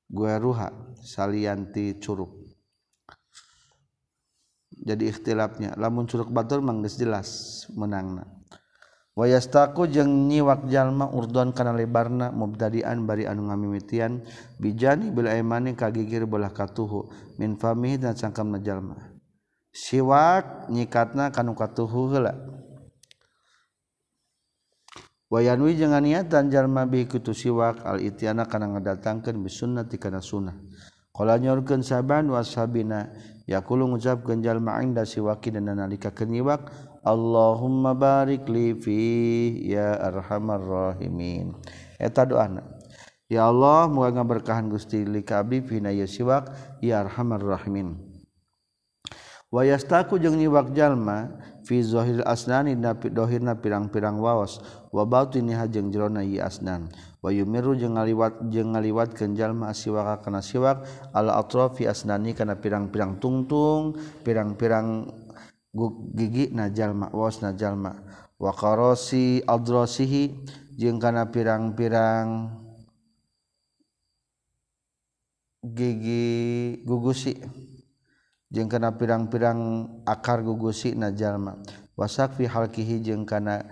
goeruha salianti curuk jadi ikhtilafnya. Lamun curug batur mangges jelas menangna. Wayastaku jeung nyiwak jalma urdon kana lebarna mubtadian bari anu ngamimitian bijani bil aimani kagigir belah katuhu min famihi dan cangkamna jalma. Siwak nyikatna kanu katuhu heula. Wayanwi jeung niatan jalma bi kutu siwak al itiana kana ngadatangkeun bisunnati kana sunnah. Qala nyorkeun saban washabina yakulu ngucap genjal ma'inda siwaki dan nalika kenyiwak Allahumma barik li fi ya arhamar rahimin. Eta doana ya Allah moga ngaberkahan Gusti li ka abdi fina ya siwak ya arhamar rahimin. wayastaku jeung nyiwak jalma fi zahiril asnani na dohirna pirang-pirang waos. Wa batiniha jeung jerona ieu asnan. Wa yumiru jeung ngaliwat jeung ngaliwatkeun jalma asiwaka kana siwak. Al atrafi asnani kana pirang-pirang tungtung pirang-pirang gigi na jalma waos na jalma. Wa qarasi adrasihi jeung kana pirang-pirang gigi gugusi. jeung kana pirang-pirang akar gugusi najallma wasakfi halkihi jeung kana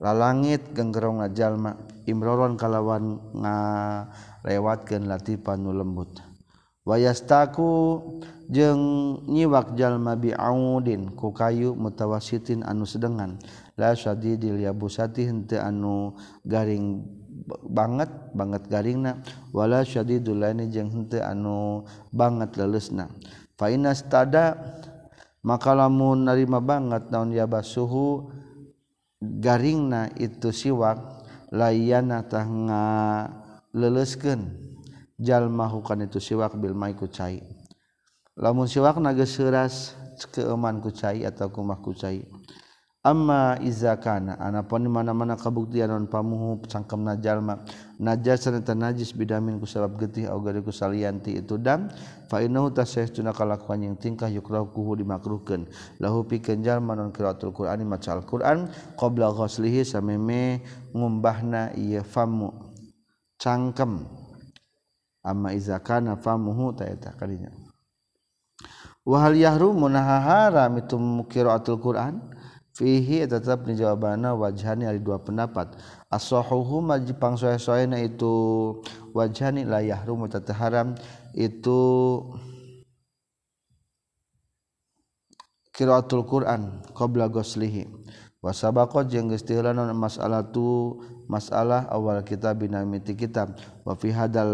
lalangit genggerong najallma imroron kalawan ngalewatkeun latifan nu lembut. Wayastaku jeung nyiwak jalma biaudin ku kayu mutawasitin anu sedengan. La syadidil yabusati henteu anu garing banget banget garingna. Wala syadidul laini jeung henteu anu banget leuleusna fainastada maka lamun narima banget naon ya basuhu garingna itu siwak layana tah leleskeun jalmahu itu siwak bil mai ku cai. Lamun siwak naga seuras keeman ku cai atau kumah ku cai. Amma izakana anapun mana-mana kabuktian non pamuhu sangkem jalma najas serta najis bidamin ku getih augariku salianti itu dan fa innahu tuna kalakuan yang tingkah yukrah kuhu dimakruhkeun. Lahu pikeun jalma non qiraatul qur'ani maca al-qur'an qabla ghuslihi sameme ngumbahna ieu famu cangkem. Amma izakana famuhu ta eta kadinya. Wa hal yahrumu haram itu qiraatul qur'an? Fihi tetap ni jawabana wajhani ada dua pendapat as-sahuhu majipang soe-soena itu wajhani la yahrumu tata haram itu qiraatul Quran qabla ghuslihi. Wa sabaqa jeung geus masalah tu masalah awal kitab binamiti kitab. Wa hadal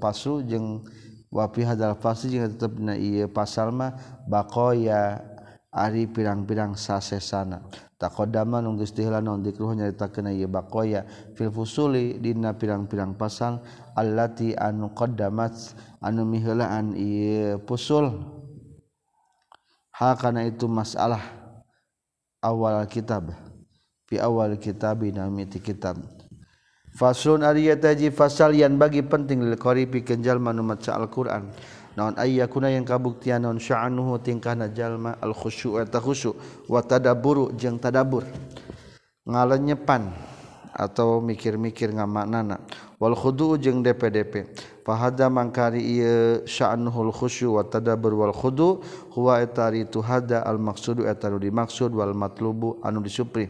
pasu jeung wa fi hadal fasl jeung tetep dina ieu pasal mah baqaya Ari pirang-pirang sasesana. Takodaman nunggis dihela non dikruh nyarita kena ieu bakoya. Fil fusuli dina pirang-pirang pasal allati anu qaddamat anu miheulaan ieu pusul. Ha kana itu masalah awal kitab. Fi awal kitab nami ti kitab. Faslun ari taji fasal yan bagi penting lil qaribi kenjal manumat Al-Qur'an. naon ay yakuna yang kabuktian naon sya'anuhu tingkahna jalma al khusyu' eta khusyu' wa tadabburu jeung tadabbur. Ngalenyepan atau mikir-mikir ngamaknana wal khudu' jeung DPDP fahada mangkari ieu sya'anuhul khusyu' wa tadabbur wal khudu' huwa etari tu hada al maqsudu eta dimaksud wal matlubu anu disupri.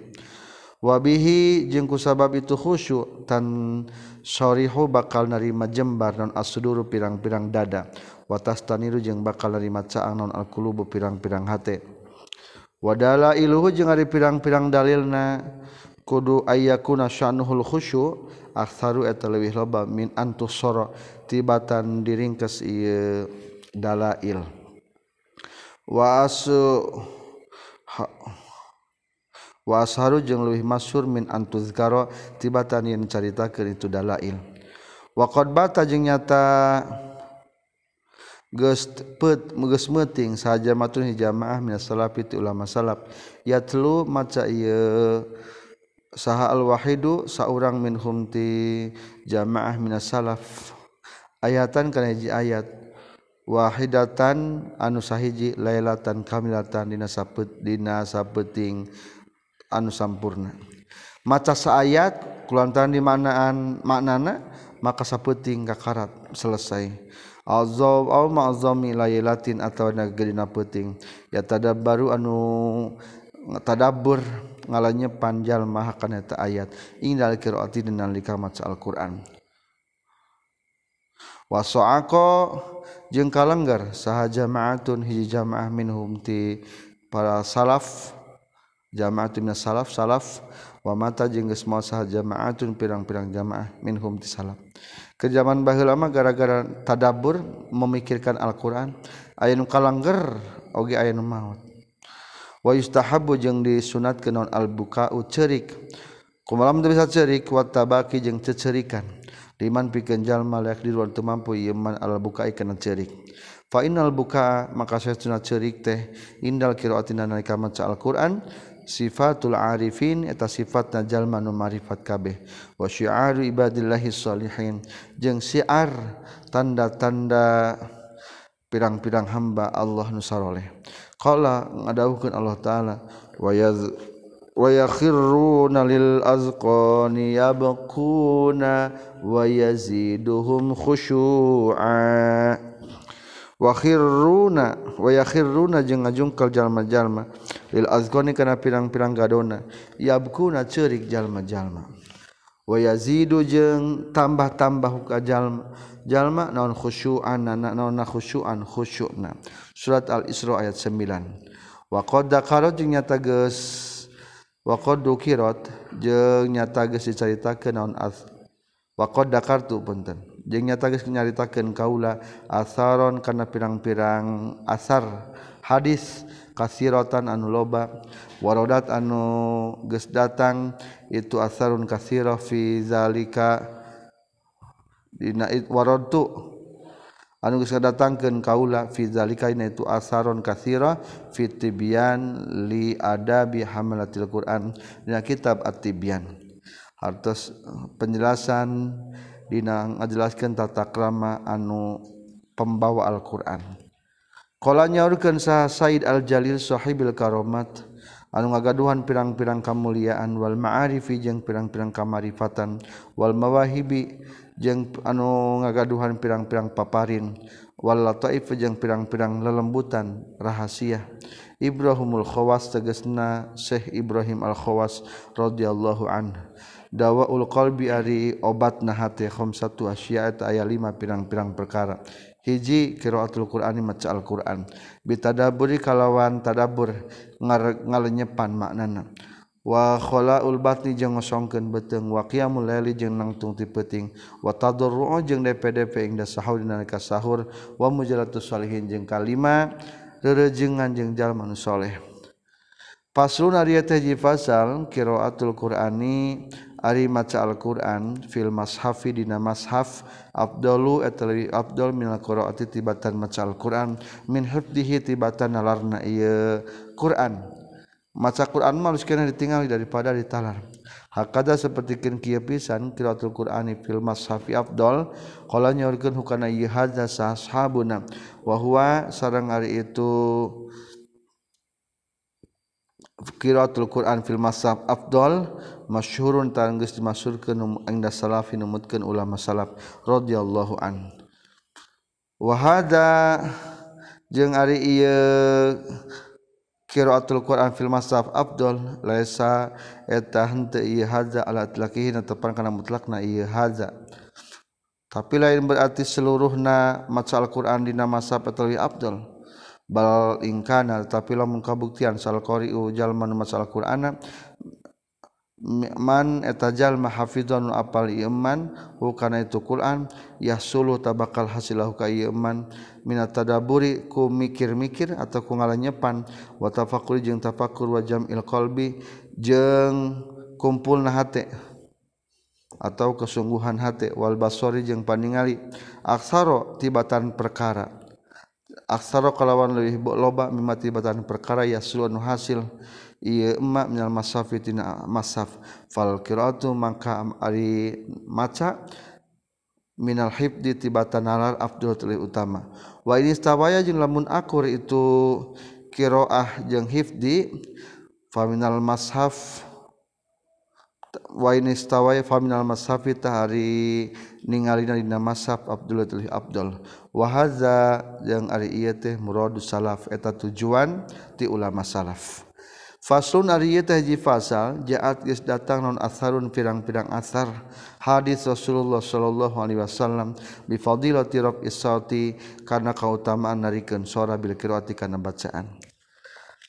Wabihi jengku sabab itu khusyu tan sorihu bakal narima jembar non asuduru pirang-pirang dada. watas taniru jeung bakal nerima caang non alqulubu pirang-pirang hate. Wadala iluhu jeung ari pirang-pirang dalilna. Kudu ayyakuna syanuhul khusyu aktsaru eta leuwih loba min antusara tibatan diringkes ieu dalail. Wa asu ha, wa asharu jeung leuwih masyhur min antuzkara tibatan yen caritakeun itu dalail. Wa qad bata jeung nyata meting saja matun jamaah salapi ulama salap yatlu maca saha al-wahidu saurang min humti jamaah minas salaf. Ayatan kana hiji ayat wahidatan anu sahiji lailatan kamilatan dina sapet dina sapeting anu sampurna. Maca saayat kulantaran di manaan maknana maka sapeting kakarat selesai. azab au ma'zami lailatin atawa dina peuting ya tadabbaru anu tadabbur ngalanya panjal maha kana eta ayat indal qiraati dina lika maca Al-Qur'an. Sa'aqa jeung kalenggar saha jamaatun hiji jamaah minhum ti para salaf. Jamaatun salaf salaf. Wa mata jeung geus saha jamaatun pirang-pirang jamaah minhum ti salaf. ke zaman bahil lama gara-gara tadabur memikirkan Alquran aya nu kalangger oge aya nu maut. Wa yustahabu jeung disunat ke non albukau cerik kumalam teu bisa cerik wa tabaki jeung cecerikan. Liman pikeun jalma layak di luar teu mampu ieu man albukai kana cerik fa innal buka maka sesuna cerik teh indal qiraatina nalika maca Alquran sifatul arifin eta sifat najalma nu marifat kabeh. Wa syi'aru ibadillahi sholihin jeung syiar tanda-tanda pirang-pirang hamba Allah nu saroleh. Qala ngadawuhkeun Allah taala wa yaz wa yakhirruna lil azqani yabquna wa yaziduhum khushu'a. Wa khirruna wa yakhirruna jeung ngajungkal jalma-jalma. -jalma lil azgoni kana pirang-pirang gadona. Yabkuna ceurik jalma-jalma wa yazidu jeung tambah-tambah ka jalma. Jalma naon khusyu'an naon na khusyu'an khusyu'na. Surat al-isra ayat 9 wa qad dakara jeung nyata geus wa qad dukirat jeung nyata geus dicaritakeun naon as wa qad dakartu punten. Jeung nyata geus nyaritakeun kaula asaron kana pirang-pirang asar hadis. kasirotan anu loba warodat anu ges datang itu asarun kasiro fi zalika. Dina warotu anu geus kadatangkeun kaula fi zalika itu asaron kasira fi tibyan li adabi hamalatil Quran dina kitab at-tibyan. Artos penjelasan dina ngajelaskeun tata krama anu pembawa Al-Qur'an. Kala nyaurkeun saha Said Al-Jalil sahibil karomat. Anu ngagaduhan pirang-pirang kamuliaan wal ma'arifi jeung pirang-pirang kamarifatan wal mawahibi jeung anu ngagaduhan pirang-pirang paparin wal lataif jeung pirang-pirang lelembutan rahasia. Ibrahimul Khawas tegasna Syekh Ibrahim Al Khawas radhiyallahu anhu. Dawaul qalbi ari obat na hati khamsatu asya'a aya lima pirang-pirang perkara. hiji qiraatul qur'ani maca Alquran. Bitadaburi kalawan tadabbur ngalenyepan maknana. Wa khalaul batni jeung ngosongkeun beteng wa qiyamul laili jeung nangtung ti peuting. Wa tadarru'u jeung DPDP ing sahur dina ka sahur. Wa mujalatus sholihin jeung kalima rerejengan jeung jalma nu saleh Faslun ari teh fasal qiraatul qur'ani ari maca Alquran filmas Hafi dina mashaf Abdullu etali Abdul minal qiraati tibatan maca Alquran min hifdihi tibatan nalarna ieu Quran. Maca Quran mah kana ditinggal daripada ditalar. Hakada seperti kin kieu pisan qiraatul Qur'ani fil mashafi Abdul qala nyorkeun hukana ieu hadza sahabuna wa huwa sareng ari itu qiraatul Quran fil mashab afdal masyhurun tarang geus dimasyhurkeun engda salafi numutkeun ulama salaf radhiyallahu an. Wa hada jeung ari ieu qiraatul Quran fil mashab afdal laisa eta henteu ieu hadza ala atlaqihi tepan kana mutlakna ieu hadza tapi lain berarti seluruhna maca Al-Qur'an dina mashab atau afdal. bal ingkana tapi lamun kabuktian sal qari'u jalma nu maca Al-Qur'ana man eta jalma hafizan nu apal iman hu kana itu Qur'an yahsulu tabakal hasilahu ka iman minat tadaburi ku mikir-mikir atau ku ngalanyepan wa tafakkur jeung tafakur wa jam'il qalbi jeung kumpulna hate atau kesungguhan hate wal basori jeung paningali aksara tibatan perkara. aksara kalawan leuwih loba mimati batan perkara yasulun hasil. Ieu emma minal masafi tina masaf fal qiraatu mangka ari maca. Minal hibdi tibatan nalar afdal tuluy utama. Wa ini stawaya jeung lamun akur itu qiraah jeung hifdi fa minal mashaf wainistawai faminal mashafi tahari ningali dina mashab Abdullah tuluy Abdul. Wa hadza jeung ari ieu teh muradus salaf eta tujuan ti ulama salaf. Faslun ari ieu teh hiji fasal jaat geus datang non asarun pirang-pirang asar. Hadis Rasulullah sallallahu alaihi wasallam bi fadilati raf'is sauti kana kautamaan narikeun sora bil qiraati kana bacaan.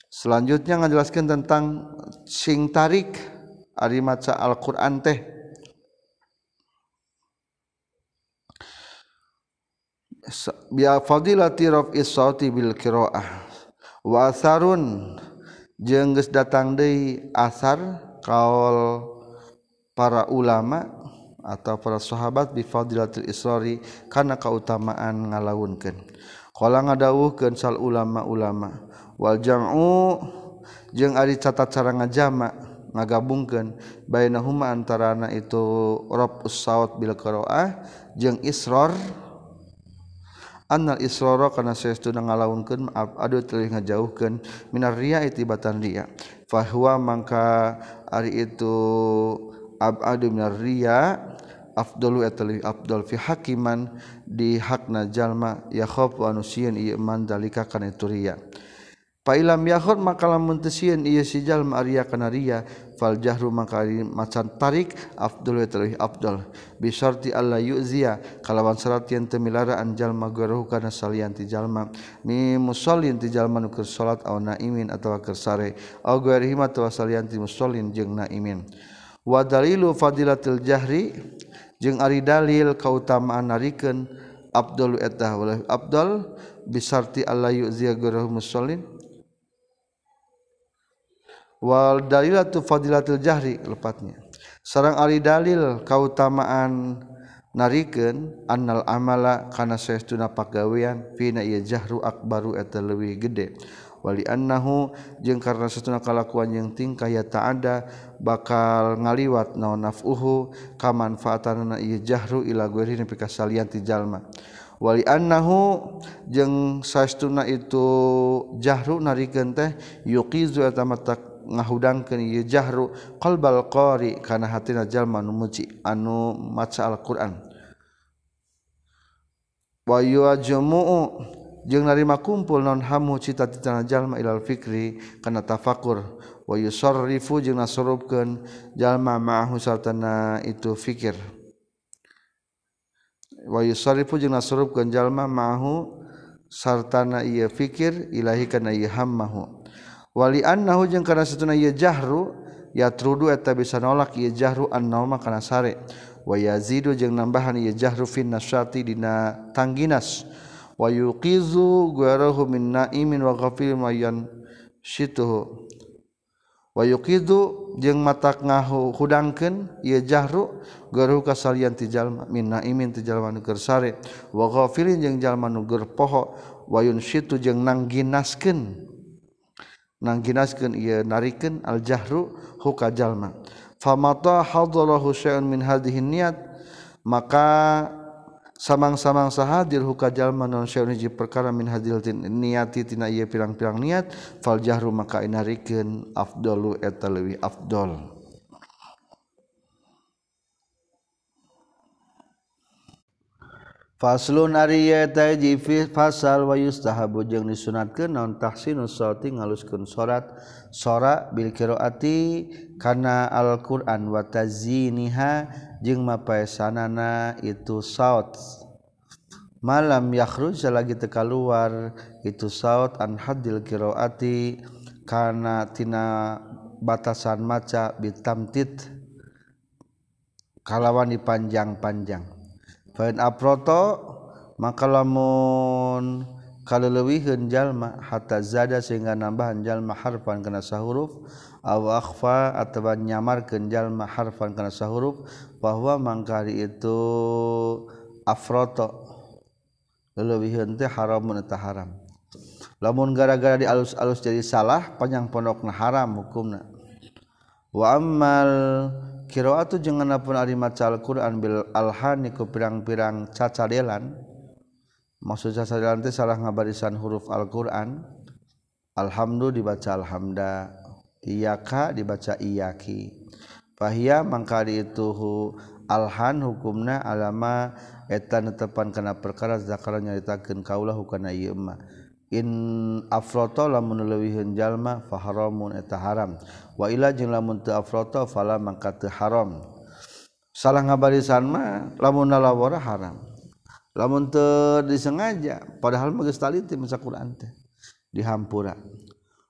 Selanjutnya ngajelaskeun tentang sing tarik. Ari maca Al-Qur'an teh. Biar fadilati rafi sauti bil qiraah. Wa asarun jeung geus datang deui asar kaul para ulama atau para sahabat bi fadilatil israri kana kautamaan ngalaunkeun. Qala ngadawuhkeun sal ulama-ulama wal jam'u jeung ari catat cara ngajama ngagabungkan bainahuma antarana itu rafus saut bil qiraah jeung isror. Annal israra kana saestuna ngalaunkeun adu teuing ngajauhkeun minar riya itibatan riya. Fa huwa mangka ari itu abadu minar riya afdalu atali afdal fi hakiman di hakna jalma ya khaf wa nusien ieu man dalika kana itu riya' Pailam yakhud maka lamun tesieun ieu si jalma kana riya fal jahru maka macan tarik afdal terlebih afdal bi syarti alla yu'ziya. Kalawan syarat yen teu milaraan jalma garahu kana salian ti jalma mi musallin ti jalma nu keur salat aw naimin atawa keur sare. Aw ghairihi atawa salian ti musallin jeung naimin. Wa dalilu fadilatil jahri jeung ari dalil kautamaan narikeun afdalu etah afdal bisarti alla yu'ziya garahu musallin wal dalilatu fadilatil jahri lepatnya. Sarang ari dalil kautamaan narikeun annal amala kana saestuna pagawean fina ieu jahru akbaru eta leuwih gede. Wali annahu jeung karna satuna kalakuan jeung tingkah ya ta'ada bakal ngaliwat naon naf'uhu ka manfaatanna ieu jahru ila ghairi nepi ka salian ti jalma. Wali annahu jeung saestuna itu jahru narikeun teh yuqizu eta matak ngahudangkeun ieu jahru qalbal qari kana hatina jalma nu muji anu maca Al-Qur'an. Wa yajmu'u jeung narima kumpul non hamu cita-cita jalma ilal fikri kana tafakur. Wa yusarrifu jeung nasarupkeun jalma ma'ahu sartana itu fikir. Wa yusarrifu jeung nasarupkeun jalma ma'ahu sartana ieu fikir ilahi kana ieu hammahu. wali annahu jeung kana satuna ieu jahru yatrudu eta bisa nolak ieu jahru annauma kana sare. Wa yazidu jeung nambahan ieu jahru fin nasyati dina tangginas. Wa yuqizu gharahu min naimin wa ghafil mayan situhu wa yuqidu jeung matak ngahu hudangkeun ieu jahru garuh kasalian ti jalma min naimin ti jalma nu keur sare. Wa ghafilin jeung jalma nu keur poho wa yunsitu jeung nangginaskeun. nangkinaskeun ieu narikeun al jahru huka jalma famata hadarahu syai'un min hadhihi niat maka samang-samang sahadir huka jalma non syai'un hiji perkara min hadil niati tina ieu pirang-pirang niat fal jahru maka inarikeun afdalu eta leuwih afdol. Faslun ari eta hiji fasal wa yustahabu jeung disunatkeun naon tahsinus sauti ngaluskeun sorat sora bil qiraati kana Al-Qur'an wa taziniha jeung mapaesanana itu saut. Malam yakhruj lagi teu keluar itu saut an hadil qiraati kana tina batasan maca bitamtit. Kalawan dipanjang-panjang. Fain aproto maka lamun kalelewihkeun jalma hatta zada sehingga nambahan jalma harfan kana sahuruf aw akhfa atawa nyamarkeun jalma harfan kana sahuruf bahwa mangkari itu afroto. Lelewihkeun teh haramun eta haram. Lamun gara-gara di alus-alus jadi salah panjang pondokna haram hukumna. Wa ammal Kiroatu jeung nganapun ari maca Alquran bil alhani ku pirang-pirang cacadelan. Maksud cacadelan teh salah ngabarisan huruf Al-Qur'an. Alhamdu dibaca alhamda, iyaka dibaca iyaki. Fahia mangka itu alhan hukumna alama eta netepan kana perkara zakara nyaritakeun kaulah hukana ieu mah. in afroto lamun leuwiheun jalma fa haramun eta haram. Wa ila jeung lamun teu afroto fala mangka teu haram. Salah ngabarisan mah lamun nalawara haram. Lamun teu disengaja padahal mah geus taliti maca Quran teh dihampura.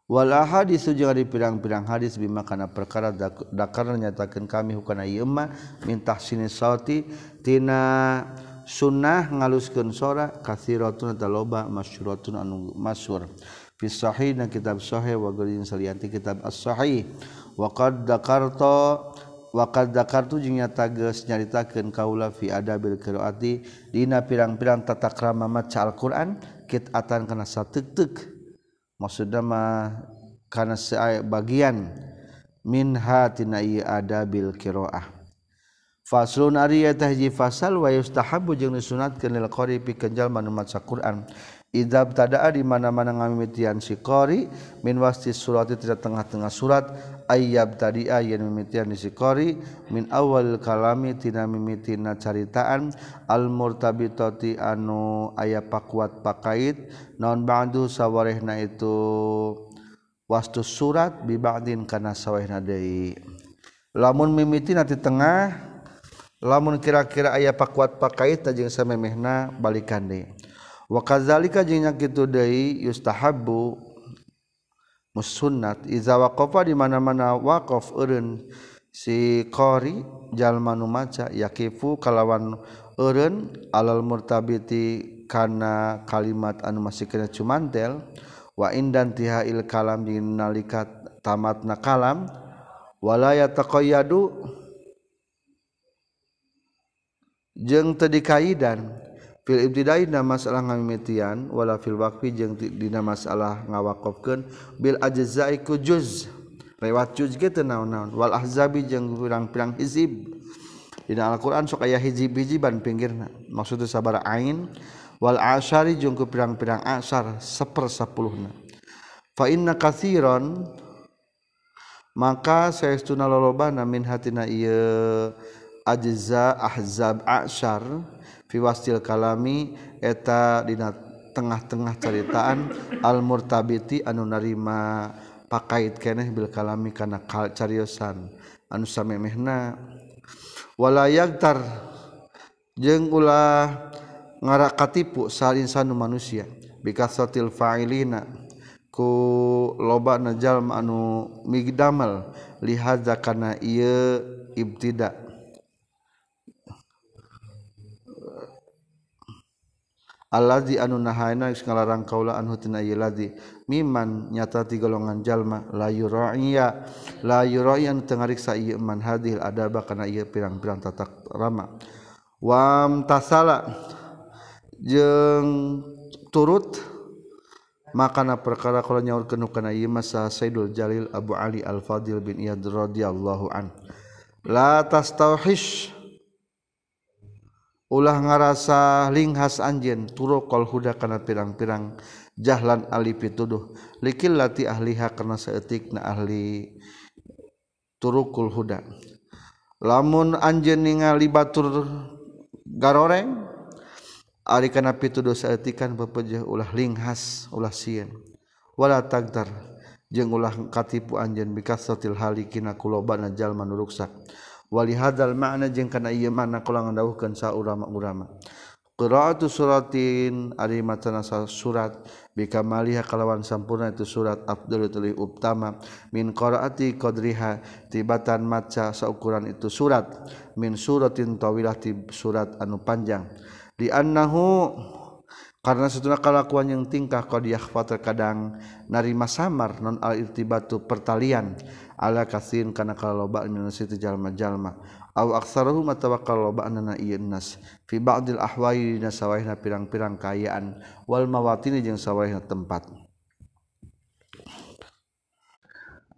Wal hadis jeung ari pirang-pirang hadis bima kana perkara dakar nyatakeun kami hukana ieu mah mintah sini sauti tina sunnah ngaluskeun sora katsiratun ta loba masyhuratun anu masyhur. Fi sahih na kitab sahih wa geurin salianti kitab as-sahih. Wa qad dakarta wa qad dakartu jeung nyata geus nyaritakeun kaula fi adabil qiraati. Dina pirang-pirang tata krama maca Al-Qur'an kitatan kana sateuk-teuk. Maksudna mah kana bagian min hatina adabil qiraah. Faslun ari eta hiji fasal wa yustahabu jeung disunatkeun lil qari pikeun jalma nu maca Quran. Idza tada'a di mana-mana ngamimitian si qari min wasti surati tidak tengah-tengah surat ayyab tadi yen mimitian si qari min awal kalami tina mimitina caritaan al murtabitati anu aya pakuat pakait naon ba'du sawarehna itu wastu surat bi ba'din kana sawehna deui. Lamun mimiti nanti tengah lamun kira-kira aya pakuat pakai jeung samemehna balikan deh wakazalika jengnya gitu deui yustahabu musunnat. Iza waqafa di mana-mana waqaf eureun si qori jalma nu maca yakifu kalawan eureun alal murtabiti kana kalimat anu masih kena cumantel wa indan tihail kalam di nalika tamatna kalam wala yataqayyadu jeng tadi kaidan fil ibtidaina masalah ngamimitian wala fil waqfi jeung dina masalah ngawakofkeun. Bil ajzai ku juz. Lewat juz ge teu naon-naon. Wal ahzabi jeung pirang-pirang hizib. Dina Al-Qur'an sok aya hizib-hiziban pinggirna. Maksudna sabara ain. Wal asyari jeung ku pirang-pirang asyar sapersapuluhna fa inna katsiran maka saestuna lolobana min hatina ieu ajza ahzab asyar fi wastil kalami eta dina tengah-tengah ceritaan al murtabiti anu narima pakait keneh bil kalami kana cariosan. Anu samemehna wala yagtar jeung ulah ngarakatipu sal insanu manusia bikasatil fa'ilina ku loba najal anu migdamal lihadza kana ieu ibtida' Alzi anu nahaina ngalarang kaula anhu tina ieu ladzi miman nyata ti golongan jalma la yuraiya la yuraiyan teu ngariksa ieu man hadil adaba kana ieu pirang-pirang tata rama. Wam tasala jeung turut makana perkara kala nyaurkeun kana ieu masa Sayyidul Jalil Abu Ali Al-Fadil bin Iyad radhiyallahu an. La tastauhish ulah ngarasa linghas anjen turokol huda kana pirang-pirang jahlan ali pituduh. Likil lati ahliha kana saeutik na ahli turukul huda. Lamun anjen ningali batur garoreng ari kana pituduh saeutikan pepejeh ulah linghas ulah sieun. Wala tagdar jeung ulah katipu anjen bikasratil halikina kulobana jalma nu ruksak walihadal makna jeung kana ieu makna kula ngandhawuhkeun sa ulama-ulama qiraatu suratin ari macana surat bika maliha kalawan sampurna itu surat afdal tuli utama. Min qiraati qadriha tibatan maca saukuran itu surat. Min suratin tawilah ti surat anu panjang. Di annahu karena setuna kalakuan yang tingkah qad yakhfa terkadang narima samar non al irtibatu pertalian. ala kasin kana kaloba min itu jalma-jalma aw aktsaruhum atawa kaloba'na na ieu nas. Fi ba'dil ahwai dina sawahna pirang-pirang kayaan. Wal mawatini jeung sawahna tempat.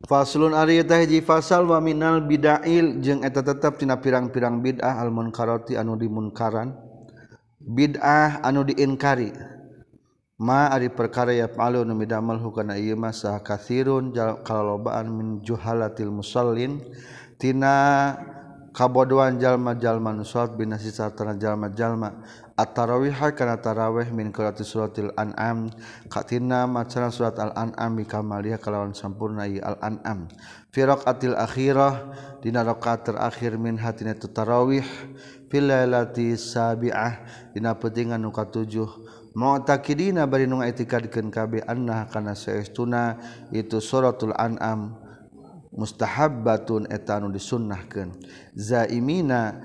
Faslun ari eta hiji fasal wa minal bid'ail jeung eta tetep tina pirang-pirang bid'ah al munkarati anu dimunkaran. Bid'ah anu diinkari. Ma ari perkara ya palu nu midamal hukana ieu mah sah katsirun kalobaan min juhalatil musallin tina kabodohan jalma-jalma nu salat binasi sartana jalma-jalma. At-tarawih kana tarawih min qiraati suratil an'am katina macana surat al-an'am bikamaliha kalawan sampurna ieu al-an'am. Fi raqatil akhirah dina rakaat terakhir min hatina tarawih. Fil lailati sabi'ah dina petingan nu katujuh mau takidina bari nu ngaitikadkeun kabeh annah kana saestuna itu suratul an'am mustahabbatun eta nu disunnahkeun. Zaimina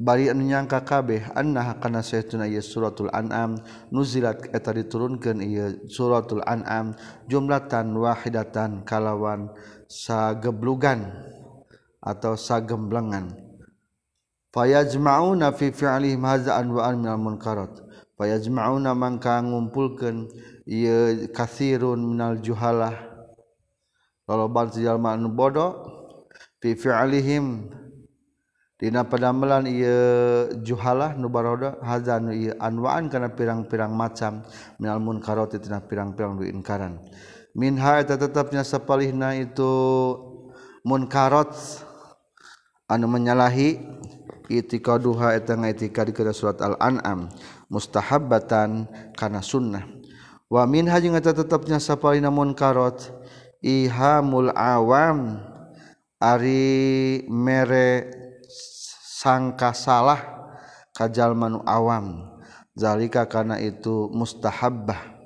bari anu nyangka kabeh annah kana saestuna ieu suratul an'am nuzilat eta diturunkeun ieu suratul an'am jumlatan wahidatan kalawan sageblugan atau sagemblengan fayajma'una fi fi'lihim haza'an wa an minal munkarat payajmauna mangka ngumpulkeun ieu katsirun minal juhalah. Loloban sejalma bodoh fi fi'alihim. Dina padamelan ieu juhalah nubaroda hazan ieu anwaan kana pirang-pirang macam. Minal munkarati tina pirang-pirang duinkaran. minha eta tetapnya sapalihna itu munkarot. Anu menyalahi itikaduha eta ngaitikad kana surat al-an'am. mustahabbatan kana sunnah. Wa min haji ngata tetapnya sapari namun karot ihamul awam ari mere sangka salah kajal manu awam. Zalika kana itu mustahabbah.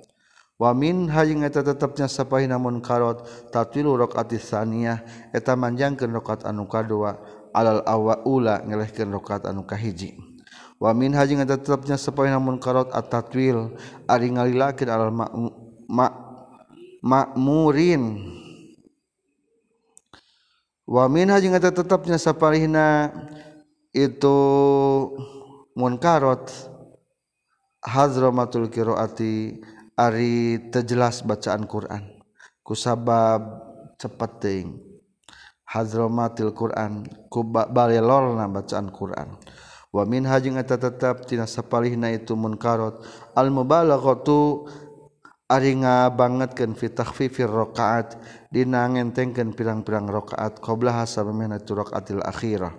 Wa min haji ngata tetapnya sapari namun karot tatwilu rakaat tsaniyah eta manjangkeun rakaat anu kadua alal awa ula ngelehkeun rakaat anu kahiji. wamin hajing ada tetapnya sepoin namun karot atatwil ari ngalilakin al makmurin. Wamin hajing ada tetapnya saparihna itu munkarot hazramatul kiroati ari terjelas bacaan Quran. Kusabab cepat ting hazramatil Quran ku balelolna bacaan Quran. wa min hajing eta tetap tina sapalihna itu munkarot. Al mubalaghatu ari ngabangetkeun fi takhfifir rakaat dina ngentengkeun pirang-pirang rakaat qablaha sabamina tu rakaatil akhirah.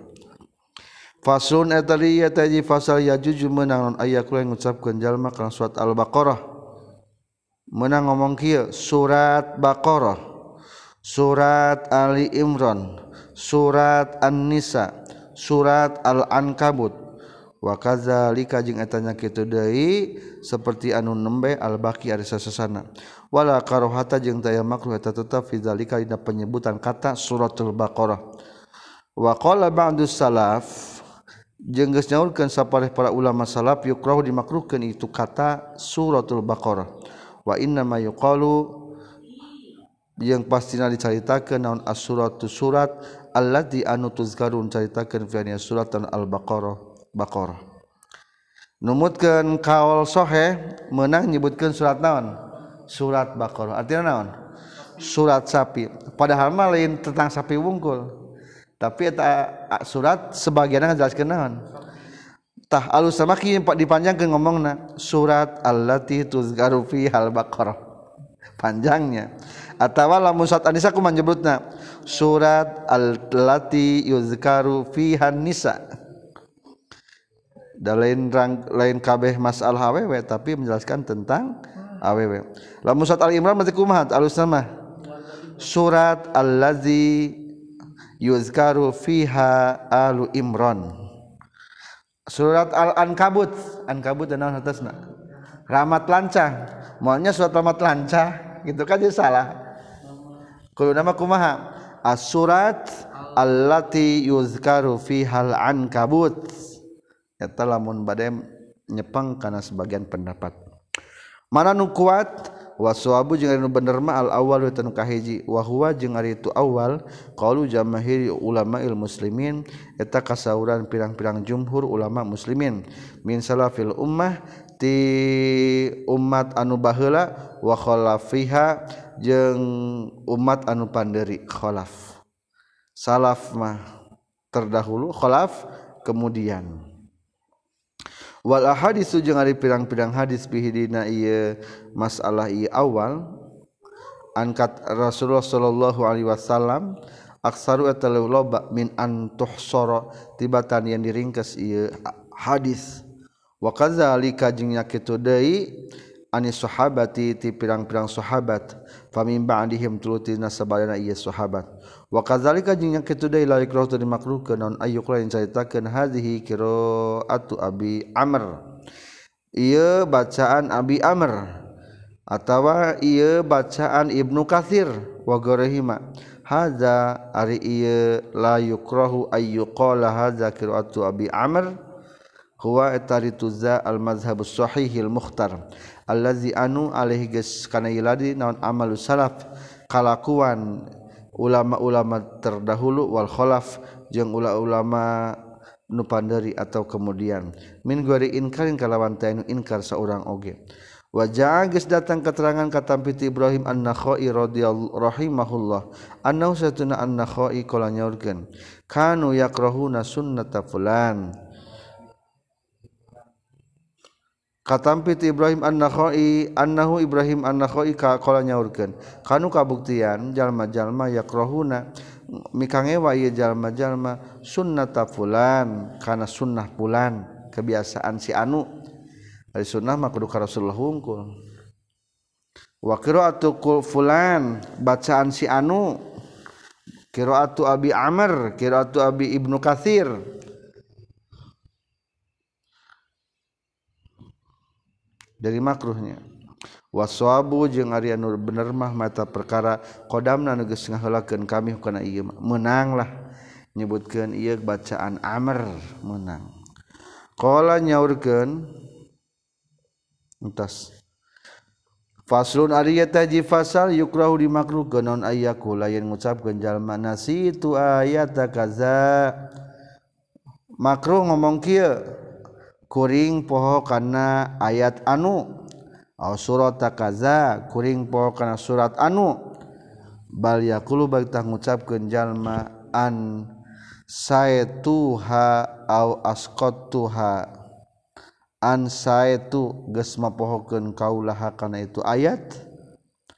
Fasun etali yataji fasal yajuju menang non ayat kula ngucapkeun jalma kana surat Al-Baqarah. Menang ngomong kia surat Baqarah, surat Ali Imran, surat An-Nisa, surat Al-Ankabut, wakaza likajeng etanya Kitudai seperti anu nembe albaki arisasa sesana wala karohata jeng taya makruh eta tetap fidzalika dina penyebutan kata suratul baqarah. Wa qala salaf jeung geus nyaurkeun sapareh para ulama salaf yukrahu dimakruhkan itu kata suratul baqarah. Wa inna ma yuqalu yang pastina dicaritakeun naon as-suratu surat Allah di anu tuzkarun ceritakan fi surat al-baqarah. Bakor. numutkan kaul sohe menang nyebutkan surat naon? Surat bakor. Artinya naon? Surat sapi. Padahal mah lain tentang sapi wungkul. Tapi eta surat sebagian jelaskeun naon? Tah alus sama kieu ngomong ngomongna. Surat allati tuzkaru fi hal bakor. Panjangnya. Atawa lamun surat An-Nisa menyebut nyebutna? Surat allati yuzkaru fihan nisa dan lain rang, lain kabeh masalah awewe tapi menjelaskan tentang awewe Lalu surat al imran mati kumaha? Alus nama? Surat allazi yuzkaru fiha alu imran. Surat al ankabut ankabut dan naon atasna ramat lancah, maunya surat ramat lancah, gitu kan jadi salah. Kalau nama kumaha? As-surat allati yuzkaru fiha al ankabut eta lamun badai nyepeng karena sebagian pendapat. Mana nu kuat waswabu jeung ari nu bener mah al awal eta nu kahiji wa huwa jeung ari itu awal qalu jamahiri ulama il muslimin eta kasauran pirang-pirang jumhur ulama muslimin. Min salafil ummah ti umat anu baheula wa khalafiha jeung umat anu panderi khalaf. Salaf mah terdahulu khalaf kemudian. wala hadis jeung ari pirang-pirang hadis bihidina ieu masalah ieu awal angkat Rasulullah sallallahu alaihi wasallam aksaru eta loba min an tuhsara tibatan yang diringkes ieu hadis. Wa kadzalika jeung nya kitu deui anis sahabati ti pirang-pirang sahabat famim ba'dihim tulutina sabarana ieu sahabat. wakazalika jeung nya kitu deui la ikrah teu dimakruhkeun naon ayyuk lain caritakeun hadhihi qiraatu abi amr. Ieu bacaan abi amr atawa ieu bacaan ibnu katsir wa ghairihima. Hadza ari ieu la yukrahu ayyuqala hadza qiraatu abi amr huwa etariza al-mazhabus Shahihil Mukhtar allazi anu alih geus kana iladi naon amalus salaf kalakuan ulama-ulama terdahulu wal kholaf jeung ulama-ulama nu panderi atau kemudian. Min gori inkarin kalawan tainu inkar seorang oge. Wajah geus datang keterangan katam piti Ibrahim An-Nakhai radhiyallahu rahimahullah. Annahu satuna An-Nakhai kala nyaurkeun kanu yakrahuna sunnata fulan. katampit Ibrahim an-Nakhai annahu Ibrahim an-Nakhai ka qala nyaurkeun. Kanu kabuktian jalma-jalma yakrahuna mikangewa ieu jalma-jalma sunnata fulan kana sunnah fulan kebiasaan si anu. Ari sunnah mah kudu ka Rasulullah hungkul wa qira'atu fulan bacaan si anu. Qira'atu Abi Amr qira'atu Abi Ibnu Katsir. dari makruhnya. Waswabu jeung Arya Nur bener mah mata perkara qdamna nuges ngahelakeun kami kana ieu menanglah nyebutkeun ieu bacaan amr menang. Qala nyaurkeun entas Faslun Arya taji fasal yukrahu dimakruhkeun non ayyaku? Lain ngucapkeun jalma nasitu ayata kaza makruh ngomong kieu kuring poho karena ayat anu. Surat takaza kuring poho karena surat anu. Bal yakulu bagi tah ngucapkeun jalma an saetuha au asqattuha an saetu geus mapohokeun kaulaha kana itu ayat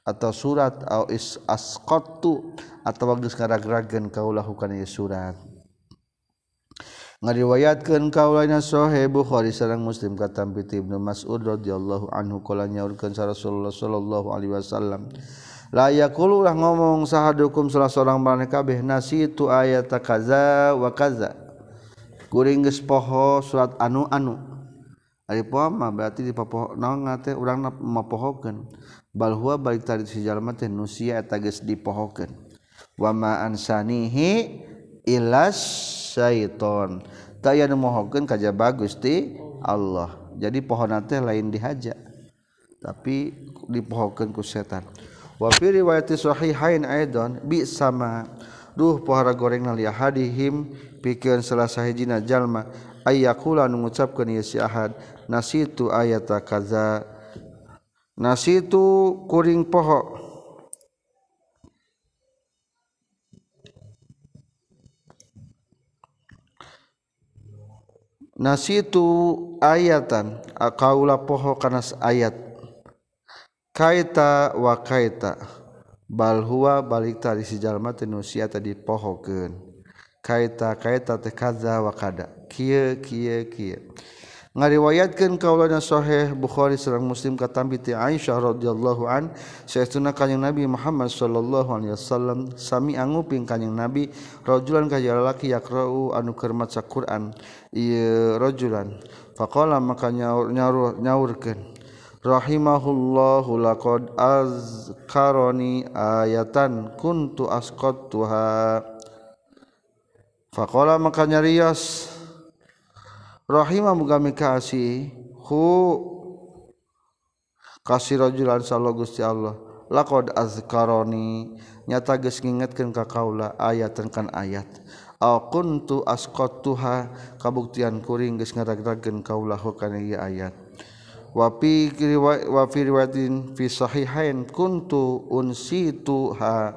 atau surat au is asqattu atawa geus ngaragrageun kaulahu kana surat. ngariwayatkan kaulana Sohe Bukhari sarang muslim katam piti Ibnu Mas'ud radhiyallahu anhu kala nyaurkeun sa Rasulullah sallallahu alaihi wasallam la yaqulu ulah ngomong sahadukum salah seorang maneh kabeh nasitu ayata kaza wa kaza. Kuring geus poho surat anu anu ari poho mah berarti di poho naon ngate urang mapohokeun. Bal huwa balik tadi si jalma teh nusia eta geus dipohokeun. Wa ma ansanihi ilas syaiton. Tay numohokeun kajaba Gusti Allah. Jadi pohon teh lain dihaja. Tapi dipohokeun ku setan. Wa fi riwayati sahihain aidan bi sama duh pohara goreng na liah hadihim pikeun salah sahijina jalma ayyakula nu ngucapkeun ieu si ahad nasitu ayata kaza nasitu kuring poho. nasitu ayatan akaula poho kana ayat. Kaita wa kaita bal huwa balik tadi si jalma teh nu sia tadi pohokeun kaita kaita teh kaza wa kada. Kieu kieu kieu ngariwayatkan kaulana sahih Bukhari serang Muslim katambi ti Aisyah radhiyallahu an saestuna kanjing Nabi Muhammad sallallahu alaihi wasallam sami anguping kanjing Nabi rajulan ka jalaki yaqra'u anu keur maca Quran. Ieu rajulan faqala maka nyaur nyaur nyaurkeun rahimahullahu laqad azkaroni ayatan kuntu asqattuha faqala maka nyarias Rohimah mugami kasih hu kasih rajulan sallallahu gusti Allah. Laqad azkaroni nyata geus ngingetkeun ka kaula ayat tengkan ayat. Au kuntu asqatuha kabuktian kuring geus ngaragdageun kaula hokana ieu ayat. Wa fi wa fi riwayatin fi sahihain kuntu unsituha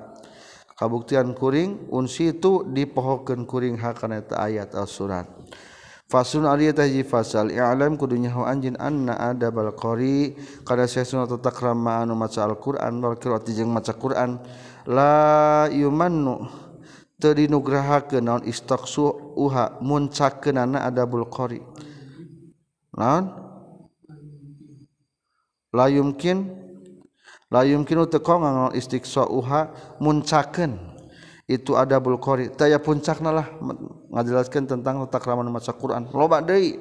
kabuktian kuring unsitu dipohokeun kuring hakana eta ayat al-surat. Fasun aliyah taji fasal i'lam kudunya hu anjin anna ada bal qari kada sesuna tata krama anu maca Al-Qur'an wal qiraati jeung maca Qur'an. La yumannu teu dinugrahakeun naon istaqsu uha muncakeunana adabul qari naon? La yumkin la yumkin teu kong naon istiqsa uha muncakeun. Itu ada bulqari taya puncakna lah ngajelaskan tentang tata krama maca Quran. Loba deui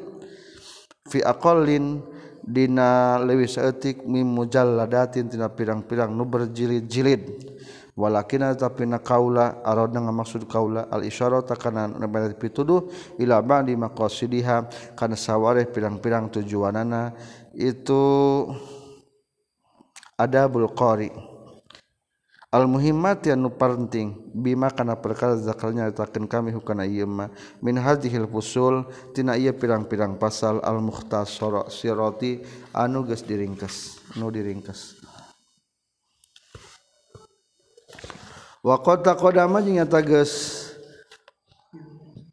fi aqallin dina leuwih saeutik mim mujalladatin tina pirang-pirang nu berjilid-jilid. Walakin tapi na kaula aradna ngamaksud kaula al isyarat kana namanya pituduh ila ba'di maqasidiha kana sawareh pirang-pirang tujuanana itu adabul qari' almuhimat ya nu penting bima kana perkara zakalnya letakkan kami hukana ieu mah. Min hadhil fusul tina ieu pirang-pirang pasal al mukhtasara sirati anu geus diringkes nu diringkes wa qad taqadama jeung nyata geus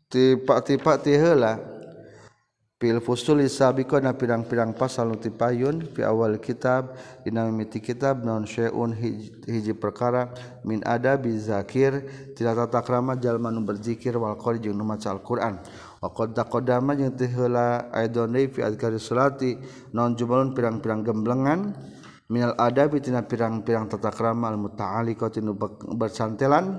tipak-tipak ti heula. Fil fusul sabiqo na pirang-pirang pasal nuti payun fi awal kitab dina mimiti kitab non syai'un hiji, perkara min ada zakir tidak tata krama jalma nu berzikir wal qari jeung nu maca Al-Qur'an. Wa qad taqaddama jeung teh heula aidon fi azkari salati non jumalun pirang-pirang gemblengan minal adabi tina pirang-pirang tata krama al muta'alliqati nu bersantelan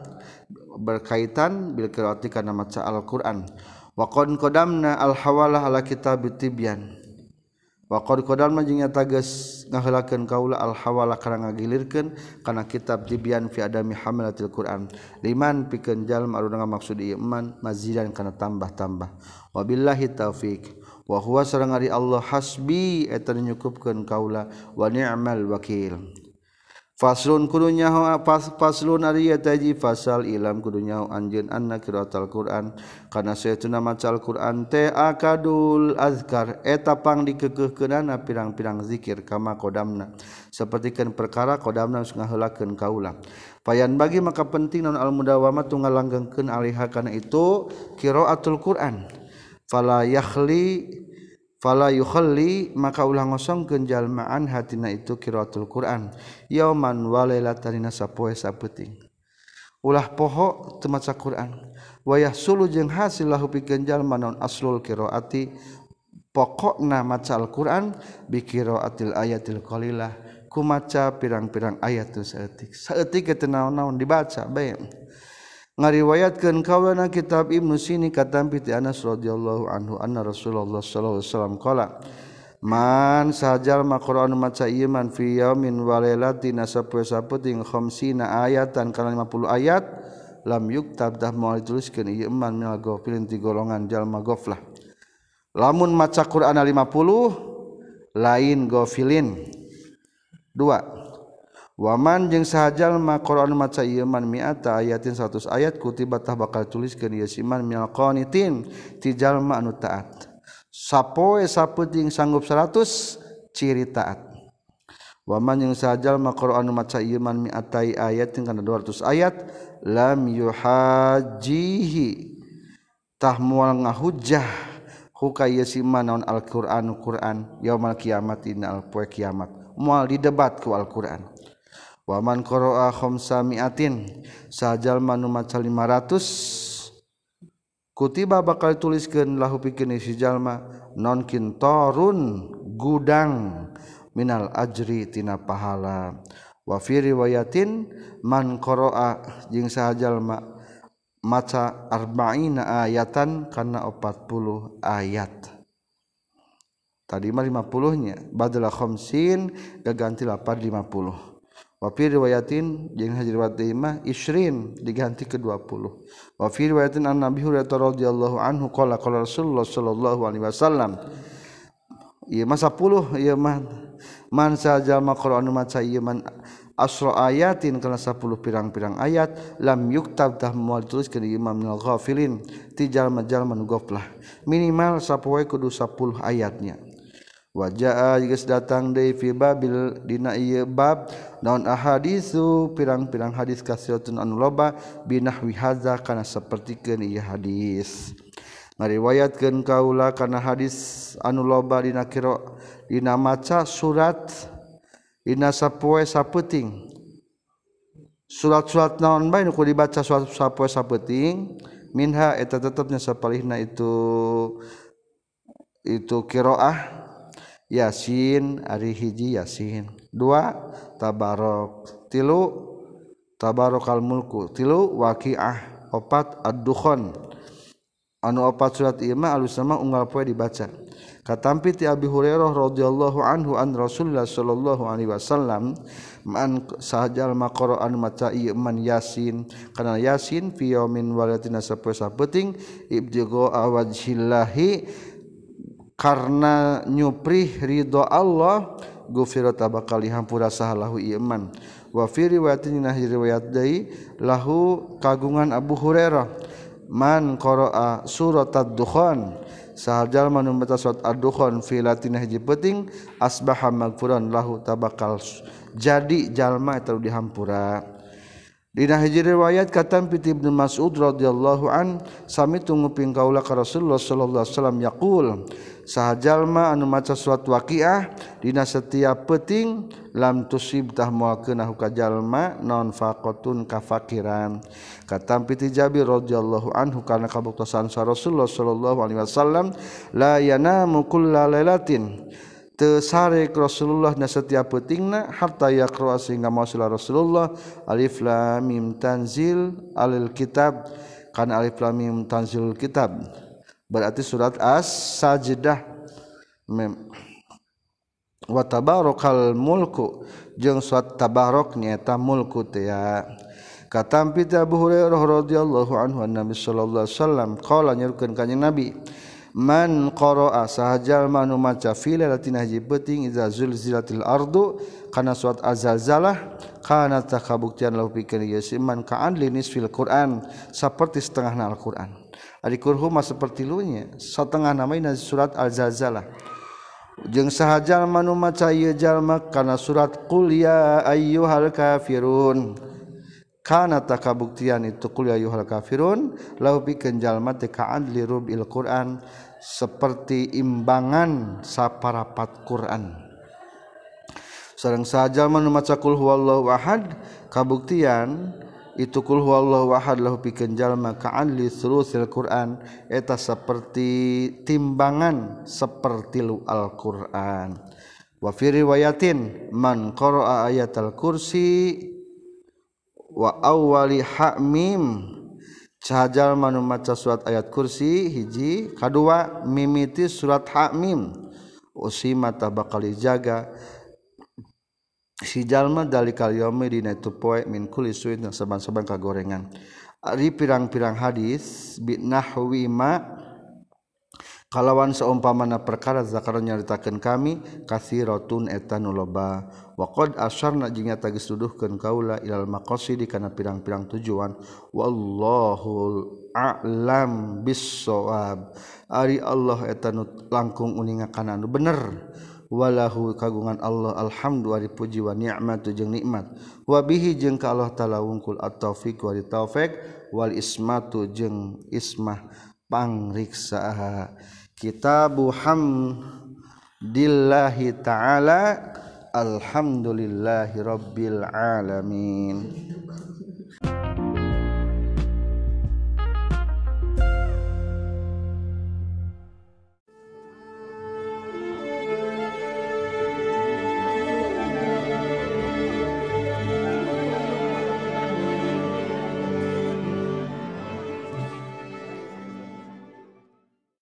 berkaitan bil qiraati kana maca Al-Qur'an Wakon kodamna al-hawalah ala kitab tibyan. Wakon kodamna jeung nyata geus ngaheulakeun kaula al-hawalah kana ngagilirkeun kana kitab tibyan fi adami hamilatil Qur'an. Liman pikeun jalma anu maksud ieu man mazidan kana tambah-tambah. Wabillahi taufik. Wa huwa sareng Allah hasbi eta nyukupkeun kaula wa ni'mal wakil. Faslun kudunya pas faslun ari eta fasal ilam kudunya anjeun anna qiraatul Qur'an. Kana saytuna Al-Qur'an ta akadul azkar eta pang dikekeuhkeunana pirang-pirang zikir kama kodamna. Sapertikeun perkara kodamna geus ngaheulakeun kaula payan bagi maka penting naon al mudawamah tunggal langgengkeun alih kana itu qiraatul Qur'an. Fala yakhli fala yukhalli maka ulah ngosongkeun jalmaan hatina itu qiraatul Quran. Yauman wa lailatan sapoe sapeuting ulah poho teu maca Quran. Wayah yahsulu jeung hasil lahu pikeun jalma naon aslul qiraati pokokna maca Al-Qur'an bi qiraatil ayatil qalilah. Kumaca pirang-pirang ayat tu saeutik. Saeutik teu naon-naon dibaca bae. ngariwayatkan kawana kitab Ibnu Sini katampi ti Anas radhiyallahu anhu anna Rasulullah sallallahu alaihi wasallam qala Man sajal maqra'an maca iman fi yaumin wa lailatin sapoe saputing khamsina ayatan kana 50 ayat lam yuktab dah moal dituliskeun ieu man minal ghafilin ti golongan jalma ghaflah lamun maca Qur'an 50 lain ghafilin. Dua waman jeung sahjallma Quran maca Iman miata ayatin 100 ayat kutibatah bakal tulis ke diaiman milqonitin tijallma anu taat. Sappoe saputing sanggup 100 ciri taat. Waman yang sahjallma Quran maca Iman miatai ayat karena 200 ayat lam yuhajihitah mual ngahujah huka yasiman naun Al-Qur'an Qur'an yaumal kiamat innal poe kiamat. Moal didebat ku Al-Qur'an. waman qara'a khamsa mi'atin. Sajal manu maca 500 kutiba bakal tuliskeun lahu pikeun si jalma non kintorun gudang minal ajri tina pahala. Wa fi riwayatin man qara'a jeung sahajalma maca arba'ina ayatan kana 40 ayat. Tadi mah 50 nya badala khamsin gaganti lapar 50 Wafir riwayatin jeung hajriwat mah isrin diganti ke 20. Wafir riwayatin an Nabi Hurairah radhiyallahu anhu qala qala Rasulullah sallallahu alaihi wasallam. Ieu mah 10 ieu mah man sajama Qur'an maca ieu man asra ayatin kana 10 pirang-pirang ayat lam yuktab tah moal tulis ke imam minal ghafilin ti jalma-jalma nu goflah. Minimal sapoe kudu 10 ayatnya. wajah datang Babil bab. Daun ahadisu? Pirang-pirang hadis kasihun an loba binah wihaza karena seperti ke hadis. Ngariwayatkan kaula karena hadis anu loba dina kiro dina maca surat dina sapue surat-surat naon bae nu dibaca surat sapue sapeting? Minha eta tetepnya sapalihna itu itu kiroah. Yasin ari hiji Yasin. Dua tabarok. Tilu tabarokal mulku. Tilu waqiah. Opat ad-dukhon. Anu opat surat ima alus sama unggal poe dibaca. Katampi ti Abi Hurairah radhiyallahu anhu an Rasulullah sallallahu alaihi wasallam man sahajal maqara an maca ieu man yasin. Kana yasin fi yaumin walatina sapoe sapeuting ibtigo awajhillahi karena nyupri ridho Allah gufiro tabakal hampura sahalahu iman. Wa fi riwayatin dina riwayat deui lahu kagungan Abu Hurairah. Man qara'a surat ad-dukhan sahajal manu maca surat ad-dukhan fi latin hiji penting asbaha magfuran lahu tabakal jadi jalma eta dihampura. Dina hiji riwayat katam piti Ibnu Mas'ud radhiyallahu an sami tunggu ping kaula ka Rasulullah sallallahu alaihi wasallam yaqul sahajalma anu maca suat waqiah dina setiap peting lam tusib tah moalkeun ka jalma non faqatun kafakiran katam piti Jabir radhiyallahu anhu kana kabuktosan sa Rasulullah sallallahu alaihi wasallam la yanamu kullal lailatin. tesarek Rasulullah na setiap petingna hatta yaqra sehingga masul Rasulullah. Alif lam mim tanzil alil kitab. Kana alif lam mim tanzilul kitab. Berarti surat as-sajdah. Mem wa tabarakal mulku. Jeung suat tabarok nyaeta mulku teh ya. Katampi Abu Hurairah radhiyallahu anhu annabi sallallahu alaihi wasallam qala nyurkeun kanjing nabi man qara'a sahajal manu maca fi lailatin haji peuting iza zulzilatil ardu kana suat azalzalah kana takabuktian lahu pikeun ieu man ka'an linis fil Qur'an saperti setengahna Al-Qur'an ari kurhuma saperti lunya setengah nama surat al-zalzalah jeung sahajal manu maca ieu jalma kana surat qul ya ayyuhal kafirun. Kana takabuktian itu qul ya ayyuhal kafirun lahu pikeun jalma teh ka'an lirubil Qur'an seperti imbangan saparapat Quran. Sareng saja maca kul huwallahu ahad kabuktian itu kul huwallahu ahad lahu pikeun jalma ka'an li thulutsil Quran eta seperti timbangan sepertilu Al-Qur'an. Wa fi riwayatin man qara'a ayatal kursi wa awwali hamim cajal manu maca surat ayat kursi hiji kadua mimiti surat hakmim usi mata bakal dijaga. Si jalma dari kaliomi dina itu poe min kuli suit dan saban-saban kagorengan. Ari pirang-pirang hadis binahwi ma kalawan seumpamana perkara zakar nyaritakeun kami kasirotun eta nu loba. waqad asarna jeung nyata geus tuduhkeun kaula ilal maqasidi kana pirang-pirang tujuan. Wallahu a'lam bissawab ari Allah eta nu langkung uninga kana nu bener. Walahu kagungan Allah alhamdu ari puji wa ni'matu jeung nikmat. Wa bihi jeung ka Allah taala wungkul at-taufiq wa taufik wal ismatu jeung ismah pangriksa kitabu hamdillahi ta'ala Alhamdulillahi Rabbil Alamin